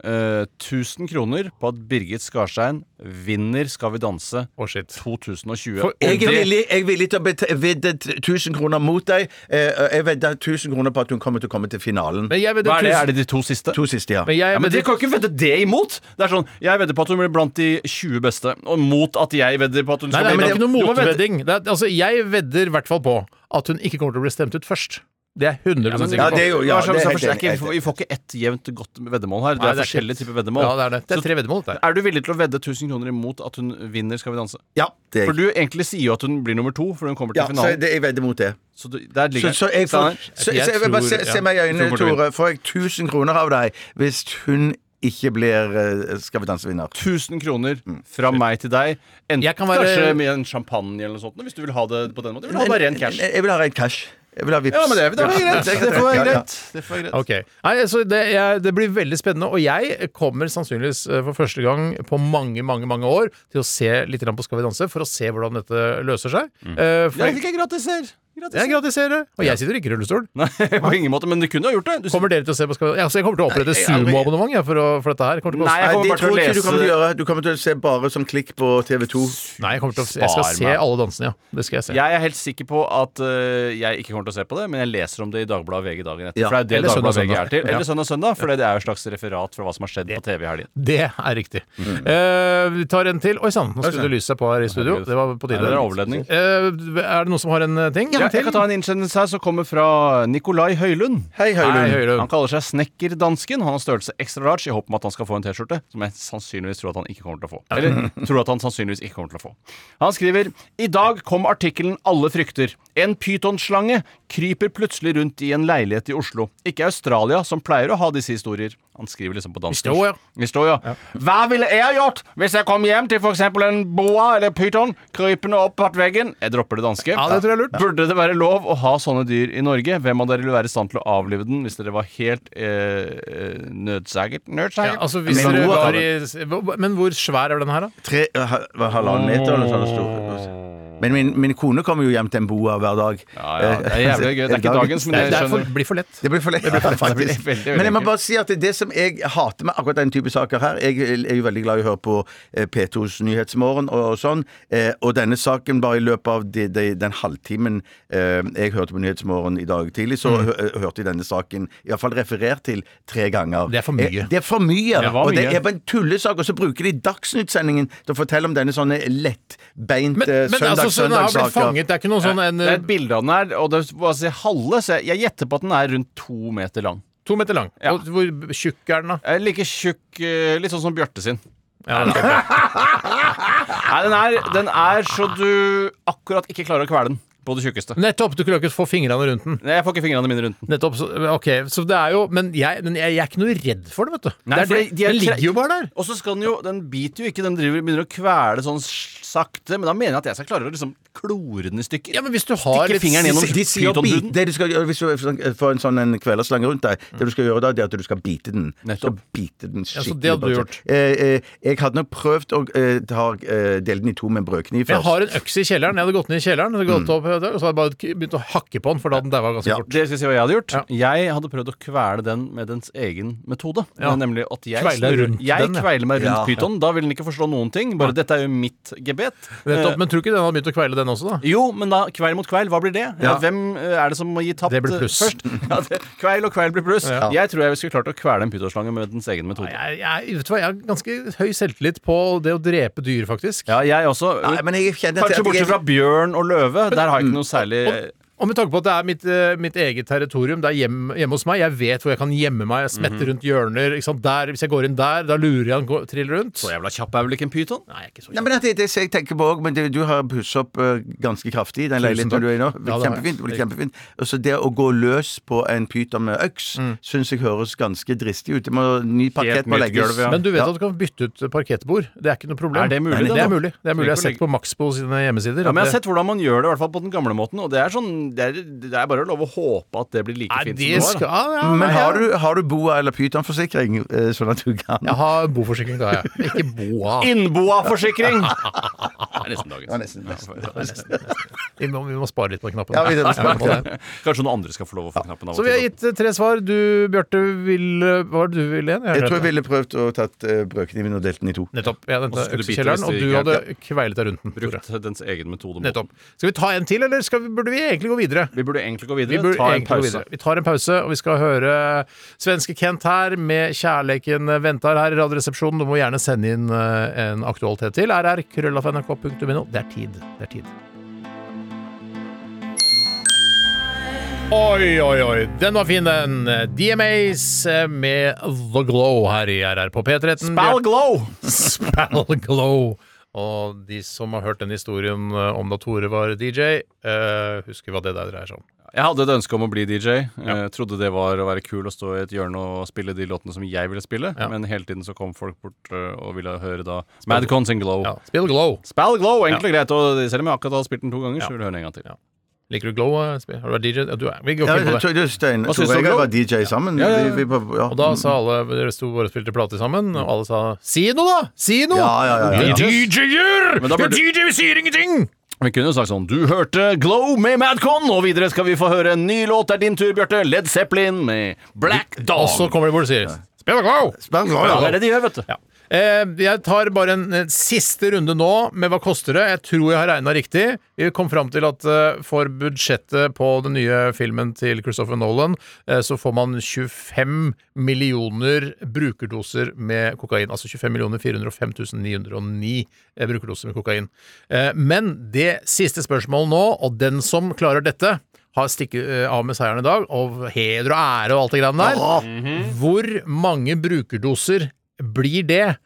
eh, 1000 kroner på at Birgit Skarstein vinner Skal vi danse oh shit. 2020. For- Jeg er, villig, jeg er villig til å bet- vedde 1000 kroner mot deg. Eh, Jeg vedder 1000 kroner på at hun kommer til å komme til finalen. Men jeg Hva er det? tusen- Er det de to siste? To siste, ja. Men jeg Ja, men vedder kan ikke vedde det imot! Det er sånn, Jeg vedder på at hun blir blant de 20 beste, og mot at jeg vedder på at hun Nei, skal nei, men det er ikke noe motvedding. Altså, jeg vedder i hvert fall på at hun ikke kommer til å bli stemt ut først. Det er 100 Ja, men, sikker Ja, det er jo- ja, Ja, så- det er helt så det er enig, Vi får ikke ett jevnt godt veddemål her. Det Nei, er det er forskjellige typer veddemål. Ja, det er det. Det er tre veddemål. dette her. Er du villig til å vedde 1000 kroner imot at hun vinner Skal vi danse? Ja, det er For du egentlig sier jo at hun blir nummer to, for hun kommer til Ja, så finalen. det, jeg vedder mot det. Så du, der Så, ligger så jeg får Steinar? så, Jeg så jeg vil bare se, ja. se meg i øynene, Jeg tror Tore. Får jeg 1000 kroner av deg hvis hun ikke blir eh, Skal vi danse-vinner? 1000 kroner fra meg til deg. Enten Jeg kan være- kanskje med en champagne eller noe sånt, hvis du vil ha det på den måten. Vil du ha bare ren cash. Jeg vil ha ren cash. Jeg vil ha vips. Ja, men det, det var greit. Det får være greit. Det får være greit. Ok. Nei, så det, jeg, det blir veldig spennende, og jeg kommer sannsynligvis eh, for første gang på mange mange, mange år til å se litt på Skal vi danse, for å se hvordan dette løser seg. Eh, for Ja, jeg, fikk gratis her. Jeg gratiserer, og jeg sitter ikke i rullestol. Nei, på ingen måte, men du kunne jo gjort det. Du, Kommer dere til å se på Skal ja, så Jeg kommer til å opprette sumoabonnement ja, for, å- for dette her. Kommer til å Nei, jeg kommer det bare til å tror jeg ikke du lese- kommer til å gjøre. Du kommer til å se bare som klikk på TV2. Nei, jeg, kommer til å, jeg skal Spar se meg. alle dansene, ja. Det skal jeg se. jeg er helt sikker på at øh, jeg ikke kommer til å se på det, men jeg leser om det i Dagbladet VG dagen etter. Ja. For det er det Eller Søndag Dagbladet og VG er til. Ja. Eller Søndag Søndag, for det er jo et slags referat fra hva som har skjedd på TV i helgen. Det er riktig. Eh, vi tar en til. Oi sann, nå skulle det lyse seg på her i studio. Det var på tide. Nei, det er overledning. Eh, er det noen som har en eh, ting? Ja, jeg kan ta en innsendelse her som kommer fra Nikolai Høylund. Hei, Hei, Høylund. Høylund. Han kaller seg Snekkerdansken. Han har størrelse extra large i håp om at han skal få en T-skjorte, som jeg sannsynligvis tror at han ikke kommer til å få. Eller tror at han sannsynligvis ikke kommer til å få. Han skriver I dag kom artikkelen Alle frykter. En pytonslange kryper plutselig rundt i en leilighet i Oslo. Ikke Australia, som pleier å ha disse historier. Han skriver liksom på dansk. Historier. ja. Hva ville jeg gjort hvis jeg kom hjem til f.eks. en boa eller pyton krypende opp bak veggen? Jeg dropper det danske. Ja, det tror jeg er lurt. Burde det være lov å ha sånne dyr i Norge? Hvem av dere vil være i stand til å avlive den hvis dere var helt eh, nødsaget? nødsaget? Ja, altså hvis Men dere hvor- var i Men hvor svær er den her, da? Tre, hva, halvannen meter eller noe stor. Men min, min kone kommer jo hjem til en boa hver dag. Ja, ja, det er jævlig gøy. Det er ikke dagens, men Det, jeg det for, blir for lett. Det blir for lett. Det blir faktisk. veldig, veldig Men jeg må bare si at det som jeg hater med akkurat den type saker her Jeg er jo veldig glad i å høre på eh, P2s Nyhetsmorgen og, og sånn. Eh, og denne saken, bare i løpet av de, de, den halvtimen eh, jeg hørte på Nyhetsmorgen i dag tidlig, så mm. hørte jeg denne saken i hvert fall referert til tre ganger. Det er for mye. Det er for mye. det og det er bare en tullesak, og så bruker de Dagsnytt-sendingen til å fortelle om denne sånne lettbeinte Men, men altså, så den har blitt fanget. Det er ikke noe sånn en Det er et bilde av den her, og det var altså, halve, så jeg, jeg gjetter på at den er rundt to meter lang. to meter lang. Ja. Og hvor tjukk er den, da? Eh, Like tjukk, eh, litt sånn som Bjarte sin. Ja, den er Nei, den er, den er så du akkurat ikke klarer å kvele den på det tjukkeste. Nettopp! Du kunne ikke få fingrene rundt den. Nei, Jeg får ikke fingrene mine rundt den. Nettopp, så, ok, så det er jo Men jeg, men jeg, jeg er ikke noe redd for det, vet du. Nei, det er, det, de er den ligger jo bare der. Og så skal den jo Den biter jo ikke, den driver, begynner å kvele sånn sakte. Men da mener jeg at jeg skal klare å liksom klore den i stykker. Ja, men hvis du har Stikke litt fingeren gjennom De pytonhuden. det du skal gjøre Hvis du får en sånn en kvelersslange rundt deg, det du skal gjøre da, det er at du skal bite den. Nettopp. Så bite den skikkelig. Ja, så det hadde du gjort. Eh, eh, jeg hadde nok prøvd å eh, ta, eh, dele den i to med en brødkniv Jeg har en øks i kjelleren. Jeg hadde gått ned i kjelleren og, gått opp, og så hadde jeg bare begynt å hakke på den, for da den den daua ganske Ja. fort. Det skal jeg si hva jeg hadde gjort. Ja. Jeg hadde prøvd å kvele den med dens egen metode. Ja. Nemlig at jeg, kveiler rundt jeg den, ja. kveiler meg rundt Ja. pyton. Da vil den ikke forstå noen ting. Bare dette er jo mitt gebet. Nettopp, Eh, men tror du ikke den hadde begynt å kveile den også, da? jo, men da kveil mot kveil, hva blir det? Ja. Ja. Hvem eh, er det som må gi tapt Det blir eh, pluss. først? Ja, det, kveil og kveil blir pluss. Ja. Jeg tror jeg skulle klart å kvele en pytonslange med dens egen metode. Jeg, jeg, vet du hva, jeg har ganske høy selvtillit på det å drepe dyr, faktisk. Ja, jeg også. Nei, men jeg kjenner Kanskje jeg- bortsett fra bjørn og løve. Der har jeg ikke noe særlig Og, og med tanke på at det er mitt, eh, mitt eget territorium, det er hjem, hjemme hos meg, jeg vet hvor jeg kan gjemme meg, jeg smetter rundt hjørner. Ikke sant? Der, hvis jeg går inn der, da lurer jeg han går- triller rundt. Så jævla kjapp er vel ikke en pyton? Nei, jeg er ikke så Nei, men det er det jeg tenker på også, men det, Du har pusset opp uh, ganske kraftig i den leiligheten du er i nå. Ja, kjempefint. det blir kjempefint. Og så det å gå løs på en pyton med øks Mm. syns jeg høres ganske dristig ut. Det må Ny parkett må legges. gulv, ja. Men du vet Ja. at du kan bytte ut parkettbord. Det er ikke noe problem. Er det mulig, Nei, Det er mulig. Det er mulig. Jeg har sett på Maxbo sine hjemmesider. Ja, men Jeg har sett hvordan man gjør det, i hvert fall på den gamle måten. Og det er sånn Det er, det er bare lov å håpe at det blir like fint som det skal var. da. ja, Men har ja. du, har du boa- eller pytonforsikring, eh, sånn at du kan Jeg har boforsikring, da, jeg. Ikke boa. Innboaforsikring! Det er nesten dagens. Ja, nesten, nesten. Vi må, vi må spare litt på knappen. Ja, vi må spare på det. Kanskje noen andre skal få lov å få knappen av Så vi har til. gitt eh, tre svar. Du, Bjarte, vil Hva var det du ville igjen? Jeg tror jeg ville prøvd å tatt uh, brødkniven og delt den i to. Nettopp. Jeg Og så skulle du bite kjelleren, hvis og det du gikk hadde kveilet deg rundt den. Tore. Brukt dens egen metode. mot Nettopp. Skal vi ta en til, eller skal vi, burde vi egentlig gå videre? Vi burde egentlig gå Vi videre. burde Ta en gå pause. Vi tar en pause, og vi skal høre svenske Kent her med 'Kjærleken ventar' her i Radioresepsjonen. Du må gjerne sende inn eh, en aktualitet til rr krøllafnrk.no. Det er tid. Det er tid. Oi, oi, oi. Den var fin, den. DMAs med The Glow her i RR på P13. Spell glow! Spell Glow. Og de som har hørt den historien eh, om da Tore var DJ, eh, husker hva det der dreier seg om. Jeg hadde et ønske om å bli DJ. Jeg trodde det var å være kul å stå i et hjørne og spille de låtene som jeg ville spille, Ja. men hele tiden så kom folk bort øh, og ville høre da Madcon sin Glow. Ja, Spill Glow. Spill Glow, enkelt og greit. Og selv om jeg akkurat har spilt den to ganger, Ja. så vil du høre den en gang til. Liker du Glow? eh, spill? Har du vært DJ? Du er. Vi går Ja, på det. Stein Hva syns du om Glow? var DJ sammen. Ja, ja, ja. Vi, vi, ja. Og da sa alle Dere sto bare og spilte plate sammen, og alle sa 'si noe, da! Si noe!' Ja, ja, ja, ja, Vi. DJ-er! Burde- DJ, vi sier ingenting! Vi kunne jo sagt sånn Du hørte Glow med Madcon, og videre skal vi få høre en ny låt. Det er din tur, Bjarte. Led Zeppelin med Black Dog. Og så kommer de bort og sier 'spill Glow'! Spennende, ja, ja. det er det de gjør, vet du. Ja. Eh, jeg tar bare en eh, siste runde nå med hva koster det. Jeg tror jeg har regna riktig. Vi kom fram til at eh, for budsjettet på den nye filmen til Christopher Nolan, så får man 25 millioner brukerdoser med kokain. Altså 25 405 909 eh, brukerdoser med kokain. Eh, men det siste spørsmålet nå, og den som klarer dette har stikket av med seieren i dag, og heder og ære og alt det greiene der. Hvor mange brukerdoser blir det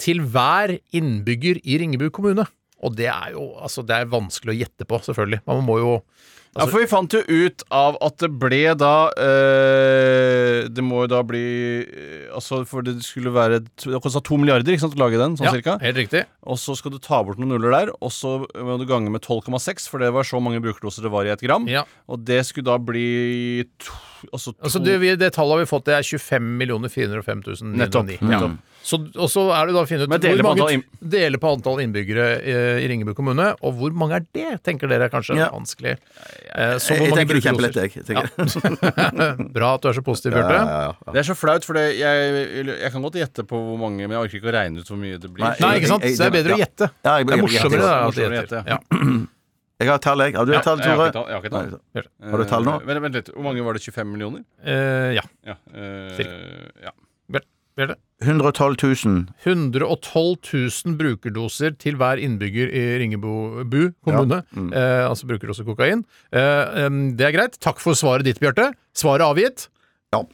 til hver innbygger i Ringebu kommune? Og det er jo altså, det er vanskelig å gjette på, selvfølgelig. Man må jo Ja, for vi fant jo ut av at det ble da øh, Det må jo da bli øh, Altså, for det skulle være Det kosta to milliarder ikke sant, å lage den, sånn ja, cirka. helt riktig. Og så skal du ta bort noen nuller der, og så må du gange med 12,6, for det var så mange brukerdoser det var i et gram. Ja. Og det skulle da bli to, altså to, Altså, det, vi, det tallet har vi fått, det er 25 405 909. Nettopp. Ja. Så, og så er det da å finne ut hvor mange antall deler på antall innbyggere i, i Ringebu kommune, og hvor mange er det, tenker dere er kanskje Ja. vanskelig. Eh, så Jeg, hvor jeg mange tenker det er kjempelett, jeg. jeg. tenker. Bra at du er så positiv, Ja, Bjarte. ja, ja, ja. Det er så flaut, for jeg, jeg kan godt gjette på hvor mange, men jeg orker ikke å regne ut hvor mye det blir. Nei, Nei, ikke sant? Så det er bedre å gjette. Ja, jeg- Det er jeg- morsommere at å gjetter. gjette. Ja. Jeg har tall, jeg. Har du et tall, Tore? Jeg har ikke tall. Har du tall nå? Eh, Vent, vent litt. Hvor mange var det? 25 millioner? Eh, ja. Ja. eh, Cirka. ja. Bjarte. Bjarte. 112 000. 112 000 brukerdoser til hver innbygger i Ringebu bu kommune. Ja. Mm. Eh, altså bruker også kokain. Eh, det er greit. Takk for svaret ditt, Bjarte. Svaret avgitt. Ja.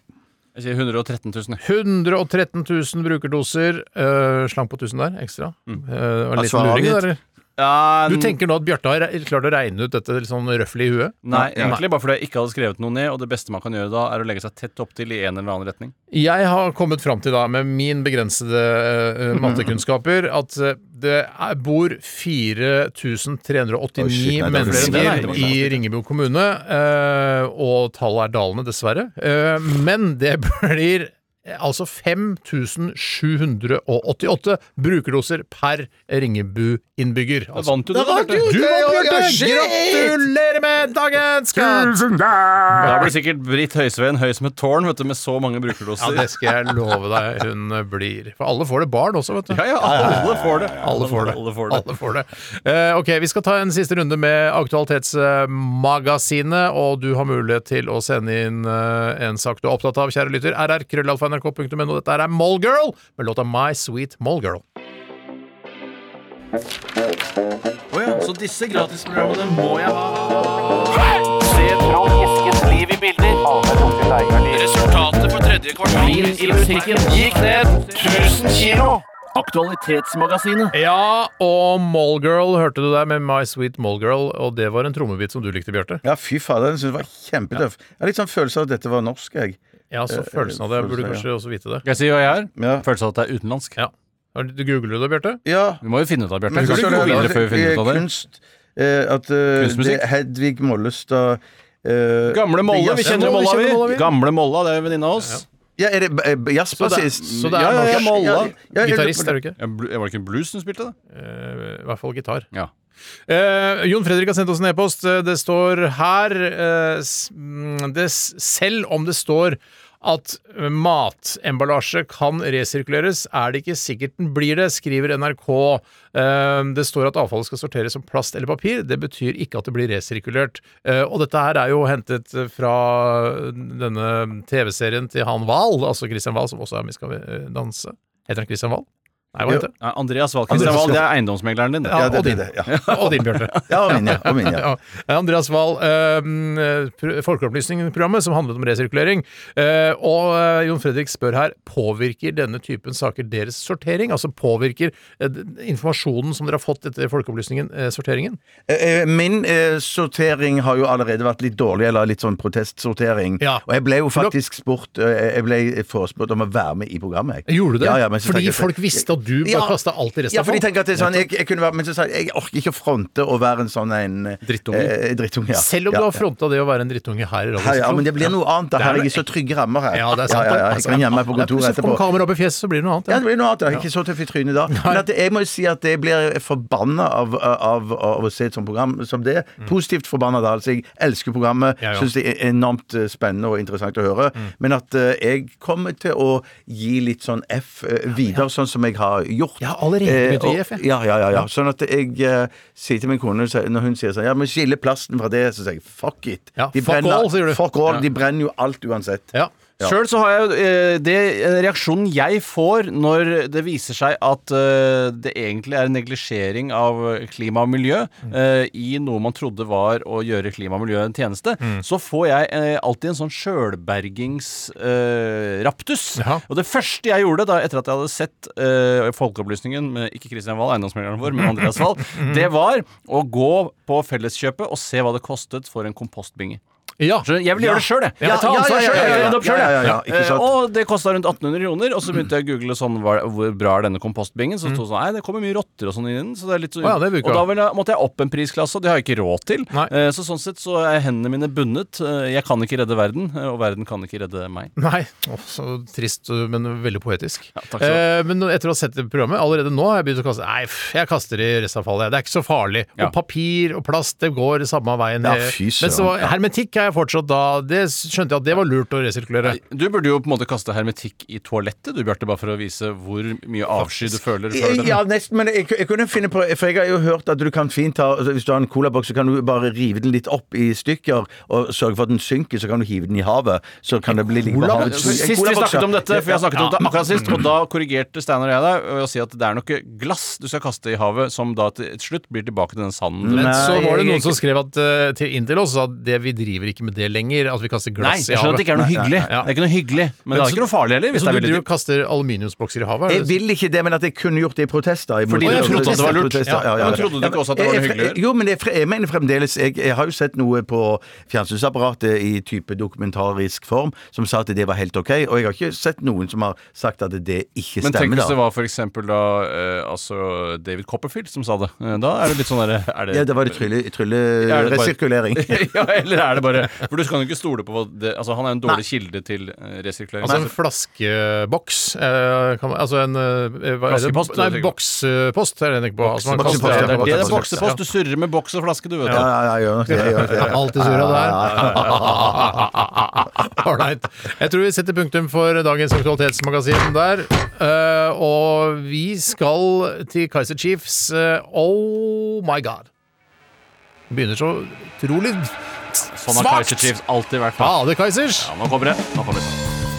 Jeg sier 113 000. 113 000 brukerdoser. Eh, slang på 1000 der, ekstra. Mm. Eh, det var en liten luring, der? Ja, Du tenker nå at Bjarte har re- klart å regne ut dette litt sånn røffelig i huet? Nei, egentlig bare fordi jeg ikke hadde skrevet noe ned, og det beste man kan gjøre da, er å legge seg tett opptil i en eller annen retning. Jeg har kommet fram til, da, med min begrensede uh, mattekunnskaper, at eh, det er, bor 4389 Oi, shit, nei, det er flere enn det, mennesker nei, det var i Ringebu kommune. eh, og tallet er dalende, dessverre. Eh, men det blir eh, altså 5788 brukerdoser per Ringebu-innbygger. Altså, vant du det, da, Bjarte. du vant, Bjarte! Gratulerer med dagen! Tusen takk! Da blir sikkert Britt Høisveen høy som et tårn, vet du, med så mange brukerdoser. Ja, det skal jeg love deg hun blir. For alle får det barn også, vet du. Ja, ja, alle får det. Alle får det. Alle får det. Alle får det. Uh, ok, Vi skal ta en siste runde med Aktualitetsmagasinet, og du har mulighet til å sende inn uh, en sak du er opptatt av, kjære lytter. rr krøllalfa.nrk.no. Dette er Mollgirl med låta My Sweet Mollgirl. Å ja, så disse gratisprogrammene må jeg ha. Se Trond Eskens liv i bilder. Resultatet for tredje kvartal i musikken gikk ned 1000 kilo. Aktualitetsmagasinet. Ja, og Mollgirl hørte du der med My Sweet Mollgirl. og det var en trommebit som du likte, Bjarte. Ja, fy fader, den synes jeg var kjempetøff. Jeg har litt sånn følelse av at dette var norsk, jeg. Ja, så følelsen av det burde du følelsen, kanskje også vite det. Skal jeg si hva jeg er? Ja. Følelse av at det er utenlandsk. Ja. Har Du googler du det, Bjarte? Ja. Vi må jo finne ut av det, Bjarte. Men Vi kan ikke gå det videre før vi finner ut av det. Kunst eh, At eh, Kunstmusikk? det er Hedvig Mollestad eh, Gamle Molle, vi kjenner Molla, vi kjenner Molla, vi. vi. Gamle Molla, det er en venninne av oss. Ja, er det eh, jazzbassist? Så det er- det er Ja, ja, ja, norsk. Molla. Ja, ja, ja, Gitarist, er du ikke? Ja, Var det ikke blues hun spilte, da? Eh, I hvert fall gitar. Ja. Eh, Jon Fredrik har sendt oss en e-post. Eh, Det står her eh, s- mm, det, s- Selv om det står at matemballasje kan resirkuleres, er det ikke sikkert den blir det, skriver NRK. Eh, Det står at avfallet skal sorteres som plast eller papir. Det betyr ikke at det blir resirkulert. Eh, Og dette her er jo hentet fra denne TV-serien til han Wahl, altså Christian Wahl, som også er med i Skal vi danse. Heter han Christian Wahl? Nei, hva heter det? Andreas Wahl. Wahl, det er eiendomsmegleren din. Ja, det- og din. det- ja. Og din, Bjarte. Ja, og min, ja. Og min, ja. Ja. Andreas Wahl, eh, pr- Folkeopplysningsprogrammet som handlet om resirkulering. Eh, og eh, Jon Fredrik spør her påvirker denne typen saker deres sortering? Altså påvirker eh, informasjonen som dere har fått etter Folkeopplysningen, eh, sorteringen? Eh, Min eh, sortering har jo allerede vært litt dårlig, eller litt sånn protestsortering. Ja. Og jeg ble jo faktisk spurt Jeg ble forespurt om å være med i programmet. jeg. Gjorde du det? Ja, ja, Fordi folk visste du bare Ja. kastet alt i resten Ja, for de tenker at det er sånn jeg, jeg kunne være, Men så sa jeg jeg orker ikke å fronte å være en sånn en eh, Drittunge. Eh, drittunge ja. Selv om du har fronta det å være en drittunge her i ja, ja, men det blir noe annet. Da Det er har jeg i så trygge rammer her. Ja, det er sant. Ja, ja, jeg kan gjemme meg på kontoret etterpå. Kommer kamera opp i fjeset, så blir det noe annet. Ja, det blir noe annet. Jeg er ikke så tøff i trynet da. Men at jeg må jo si at jeg blir forbanna av, av, av å se et sånt program som det. Positivt forbanna da. Altså, jeg elsker programmet. Ja. Syns det er enormt eh, spennende og interessant å høre. Men at eh, jeg kommer til å gi litt sånn F videre, sånn som jeg har gjort. Ja, allerede begynt å gi F, ja. ja, ja, ja. Sånn at jeg eh, sier til min kone så- når hun sier sånn Ja, men skille plasten fra det, så sier jeg fuck it. Ja, De fuck brenner- all, sier du. Fuck all. Ja. De brenner jo alt uansett. Ja. Ja. Sjøl så har jeg eh, det eh, reaksjonen jeg får når det viser seg at eh, det egentlig er en neglisjering av klima og miljø Mm. eh, i noe man trodde var å gjøre klima og miljø en tjeneste, Mm. så får jeg eh, alltid en sånn sjølbergingsraptus. Og det første jeg gjorde da etter at jeg hadde sett Folkeopplysningen med ikke Kristian Wahl, eiendomsmegleren vår, men Andreas Wahl, Mm. det var å gå på Felleskjøpet og se hva det kostet for en kompostbinge. Ja. Jeg vil gjøre det sjøl, jeg. Jeg Ja, vil ta ansvar sjøl. Jeg opp jeg. Og det kosta rundt 1800 kroner. Og så begynte jeg å google sånn, hvor bra er denne kompostbingen. Så sto det sånn Nei, det kommer mye rotter og sånn inn i den. Så er så, Å ja, det og da jeg, måtte jeg opp en prisklasse, og det har jeg ikke råd til. Eh, Så sånn sett så er hendene mine bundet. Eh, Jeg kan ikke redde verden, eh, og verden kan ikke redde meg. Nei, Oh, så trist, men veldig poetisk. Ja, eh, men etter å ha sett programmet, allerede nå har jeg begynt å kaste Nei, pff, jeg kaster i restavfallet. Det er ikke så farlig. Og papir og plast, det går samme veien. Ja, Eh, fy men så hermetikk er jeg fortsatt da Det skjønte jeg at det var lurt å resirkulere. Du burde jo på en måte kaste hermetikk i toalettet, du Bjarte, bare for å vise hvor mye avsky du føler. for. Ja, nesten, men jeg, jeg kunne finne på For jeg har jo hørt at du kan fint ta altså, Hvis du har en colaboks, så kan du bare rive den litt opp i stykker og sørge for at den synker, så kan du hive den i havet. Så kan det bli liggende behaget. Sist vi snakket om dette, for jeg snakket om det akkurat sist, og da korrigerte Steinar og jeg deg ved å si at det er noe glass du skal kaste i havet, som da til slutt blir tilbake til den sanden. Men så var det noen som skrev at, eh, til, inn til oss at det, vi driver ikke med det lenger. At vi kaster glass Nei, glass jeg i skjønner at det ikke er noe hyggelig. Ja. Det er ikke noe hyggelig, men, det er så- ikke noe farlig heller. Hvis Så det du er driver og kaster aluminiumsbokser i havet? Jeg vil ikke det, men at jeg kunne gjort det i protester. i Fordi jeg du trodde det var lurt. Protester, ja, ja, ja. Men trodde du ikke også at det var noe Jeg- jeg- hyggelig? Jo, men jeg, jeg mener fremdeles jeg, jeg har jo sett noe på fjernsynsapparatet i type dokumentarisk form som sa at det var helt ok, og jeg har ikke sett noen som har sagt at det ikke stemmer. Men tenk hvis det var for eksempel da eh, altså David Copperfield som sa det. Eh, Da er det litt sånn derre er Ja, det var det trylle, trylle Ja, er det bare- resirkulering. ja, eller er det bare For du kan jo ikke stole på det, Altså, han er en dårlig kilde til eh, resirkulering. Altså en flaskeboks eh, kan man, Altså en eh, hva er det? Flaskepost, Nei, tenker bokspost er det jeg tenker på. Altså, man Boksepost, kaster- ja, det er det det er boksepost. Du surrer med boks og flaske, du, vet du. Ja, ja, ja, gjør nok det. Gjør nok det. Alltid surra der. Ålreit. Jeg tror vi setter punktum for dagens Aktualitetsmagasin der. Eh, og vi skal til Kaiser Chiefs. eh, oh my god. Begynner så utrolig Sånn har Svakt! Kaiser Chiefs alltid vært. Da. det Kaizers! Ja, nå kommer det. Nå kommer det.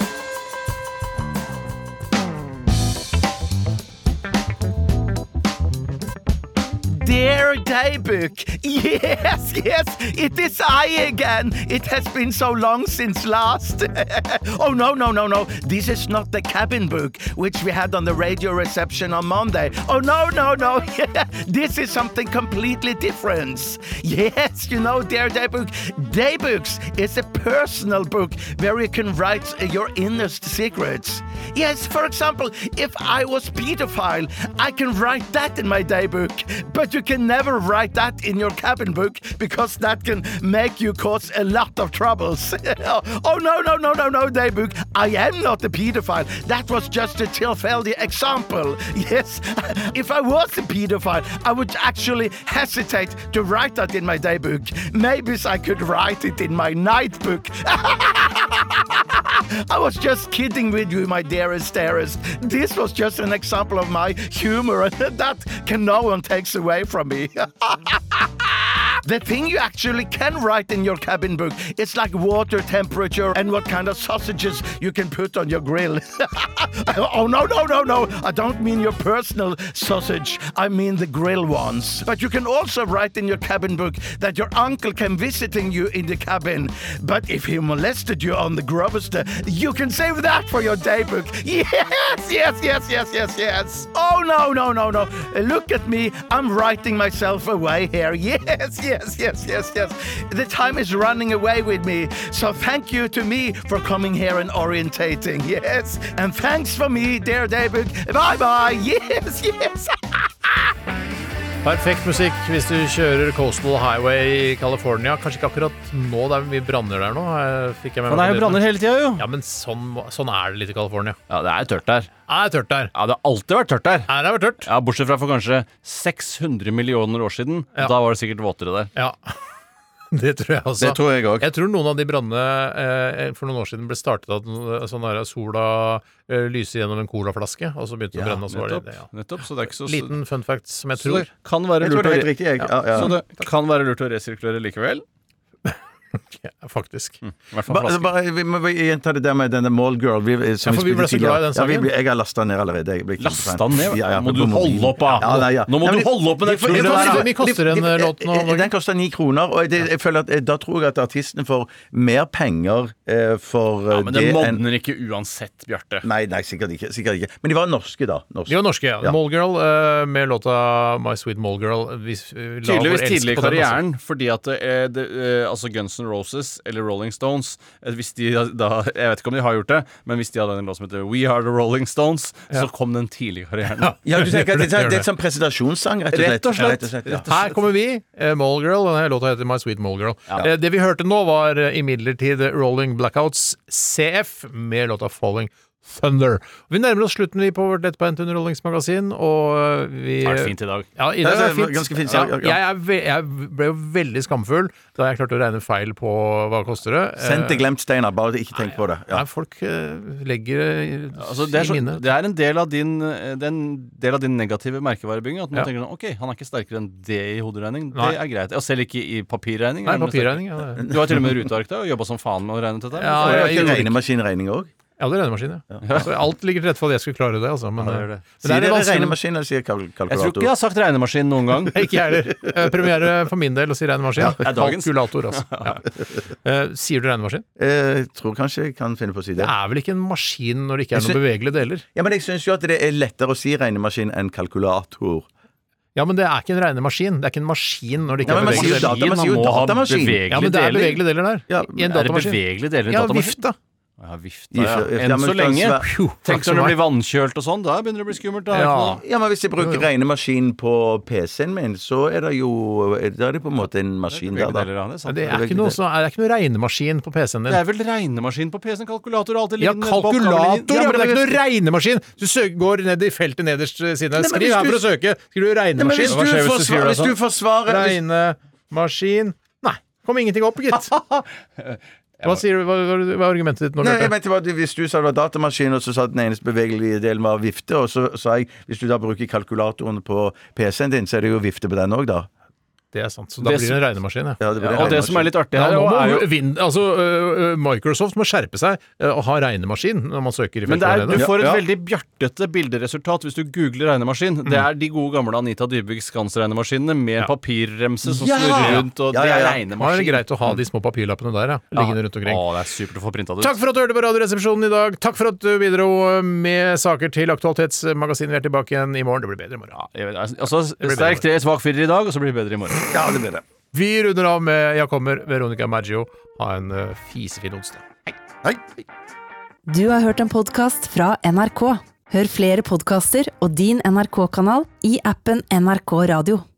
Dear Daybook, yes, yes, it is I again. It has been so long since last. oh, no, no, no, no. This is not the cabin book which we had on the radio reception on Monday. Oh, no, no, no. this is something completely different. Yes, you know, Dear Daybook, Daybooks is a personal book where you can write your innerst secrets. Yes, for example, if I was pedophile, I can write that in my daybook. But you can never write that in your cabin book because that can make you cause a lot of troubles. oh no, no, no, no, no, daybook. I am not a pedophile. That was just a tilfeldig example. Yes, if I was a pedophile, I would actually hesitate to write that in my daybook. Maybe I could write it in my nightbook. I was just kidding with you, my dearest, dearest. This was just an example of my humor, and that can no one takes away from me. The thing you actually can write in your cabin book, it's like water temperature and what kind of sausages you can put on your grill. Oh, no, no, no, no. I don't mean your personal sausage. I mean the grill ones. But you can also write in your cabin book that your uncle came visiting you in the cabin. But if he molested you on the Grubster, you can save that for your daybook. Yes, yes, yes, yes, yes, yes. Oh, no, no, no, no. Look at me. I'm writing myself away here. Yes, yes, yes, yes, yes. Yes. The time is running away with me. So thank you to me for coming here and orientating. Yes. And thanks for me, dear David. Bye bye. Yes, yes. Perfekt musikk hvis du kjører Coastal Highway i California. Kanskje ikke akkurat nå, det er mye branner der nå. eh, Fikk jeg med meg det er jo branner hele tida, jo. Ja, men sånn, sånn er det litt i California. Ja, det er tørt der. Det er tørt der. Ja, det har alltid vært tørt der. Er det tørt. Ja, Bortsett fra for kanskje 600 millioner år siden. Ja. Da var det sikkert våtere der. Ja. Det tror jeg også. Det tror jeg òg. Jeg tror noen av de brannene eh, for noen år siden ble startet av at sånn der sola eh, lyser gjennom en colaflaske, og så begynte det å brenne. Og så Nettopp. det, ja. Nettopp, så det er ikke så Liten fun fact som jeg Så tror. det kan være lurt å helt re riktig. Jeg, ja, ja. Så det kan være lurt å resirkulere likevel. Ja, faktisk. I hvert fall Bare, flasker. bare, vi må gjenta det der med denne Mallgirl. Vi, som Ja, for vi ble så glad i den sangen. Ja, vi ble- jeg har lasta den ned allerede. Jeg ble Lasta den ned? Ja, ja, må på du mobilen. holde opp, da! Ja, nei, ja. Nå må Ja, du holde opp med den For- turen for- der! Hvor mye koster en låt nå? de- Den koster ni kroner, og det, jeg føler at eh, da tror jeg at artisten får mer penger eh, for eh, Ja, men det enn modner ikke uansett, Bjarte. Nei, nei, sikkert ikke. Sikkert ikke. Men de var norske, da. Norske. De var norske, ja. Ja. Mallgirl eh, med låta My Sweet Mallgirl. Vi, s- la Tydeligvis elsk tidlig i på den, altså. karrieren, fordi at det, eh, altså Guns N' Roses eller Rolling Stones eh, Hvis de da Jeg vet ikke om de har gjort det, men hvis de hadde en låt som heter We Are The Rolling Stones, så kom den tidlig i karrieren. Ja, du tenker at det, er- det er en sånn presentasjonssang, rett og slett? Rett og slett. Ja, rett og slett ja. Her kommer vi, eh, Mallgirl. Denne låta heter My Sweet Mallgirl. Eh, det vi hørte nå, var eh, imidlertid Rolling Blackouts CF med låta Falling Thunder. Vi nærmer oss slutten vi på vårt lettbeinte underholdningsmagasin, og eh, vi Det har vært fint i dag. Ja, i dag det er fint. ganske fint, Ja, jeg, ve jeg ble jo veldig skamfull da jeg klarte å regne feil på hva koster det. Sendt til Eh, glemt, Steinar. Bare ikke tenk på det. Ja. Nei, folk eh, legger det Altså, det, er i minnet. det er en del av din, det del av din negative merkevarebygging. At man Ja. tenker sånn, ok, han er ikke sterkere enn det i hoderegning. Nei. Det er greit. Og selv ikke i papirregning. Nei, papirregning. Ja, det Du har til og med ruteark da, og jobba som faen med å regne dette. Ja, jeg, jeg- jeg, jeg, ikke- jeg, òg. Jeg hadde regnemaskin, ja. Så alt ligger til rette for at jeg skulle klare det, altså. Men, Ja, det eh, det. men Sier det er dere regnemaskin eller sier kalkulator? Jeg tror ikke jeg har sagt regnemaskin noen gang. Ikke jeg heller. Eh, Premiere for min del å si regnemaskin. er. Kalkulator, altså. Ja. Eh, sier du regnemaskin? Eh, Jeg tror kanskje jeg kan finne på å si Det det. er vel ikke en maskin når det ikke er noen bevegelige deler? Ja, Men jeg syns jo at det er lettere å si regnemaskin enn kalkulator. Ja, men det er ikke en regnemaskin. Det er ikke en maskin når det ikke Ja, er man bevegelige deler. man sier jo må ha datamaskin. deler. Ja, men det er bevegelige deler der. Ja, I en Er det datamaskin. bevegelige deler i en datamaskin? Ja, vifta, Ja, vifta, ja, Enn så lenge. Tenk når det blir vannkjølt og sånn. Da begynner det å bli skummelt. Da. Ja. Ja, men Hvis jeg bruker regnemaskin på PC-en min, så er det jo Da er det på en måte en maskin der, da. det er det er ikke noe, så, er ikke noe regnemaskin på PC-en din. Det er vel regnemaskin på PC-en? Kalkulator og alt det Ja, ligger nede på kalkulator, ja, men det er ikke noe regnemaskin! Du søker, går ned i feltet nederst siden. Nei, Skriv her du- for å søke. Skriver du Nei, regnemaskin? skjer hvis du skriver forsvarer, det hvis du sånn? forsvarer Regnemaskin Nei, kom ingenting opp, gitt. Hva sier du, hva, hva hva er argumentet ditt nå, Nei, jeg mente bare, Hvis du sa det var datamaskin, og så sa den eneste bevegelige delen var vifte, og så sa jeg hvis du da bruker kalkulatoren på PC-en din, så er det jo vifte på den òg, da. Det er sant. Så da Det blir det en regnemaskin, ja. Ja, det blir Ja, og det som er litt artig her, ja, må er jo vind, altså, øh, Microsoft må skjerpe seg uh, og ha regnemaskin når man søker i men det er, du får et Ja. veldig bjartete bilderesultat hvis du googler regnemaskin. Det er de gode gamle Anita Dybvik Skans-regnemaskinene med papirremse som Ja! snurrer rundt, og Ja, det ja, er. Da er det regnemaskin. greit å ha de små papirlappene der, ja. Liggende rundt omkring. Å, det er supert å få printa det ut. Takk for at du hørte på Radioresepsjonen i dag. Takk for at du bidro med saker til Aktualitetsmagasinet. Vi er tilbake igjen i morgen. Det blir bedre i morgen. Ja, jeg vet, altså, sterk tre, svak firer i dag, og så blir det bedre i morgen. Ja, det blir det. Vi runder av med Jeg kommer, Veronica Maggio. Ha en øh, fisefin onsdag. Hei. Du har hørt en podkast fra NRK. Hør flere podkaster og din NRK-kanal i appen NRK Radio.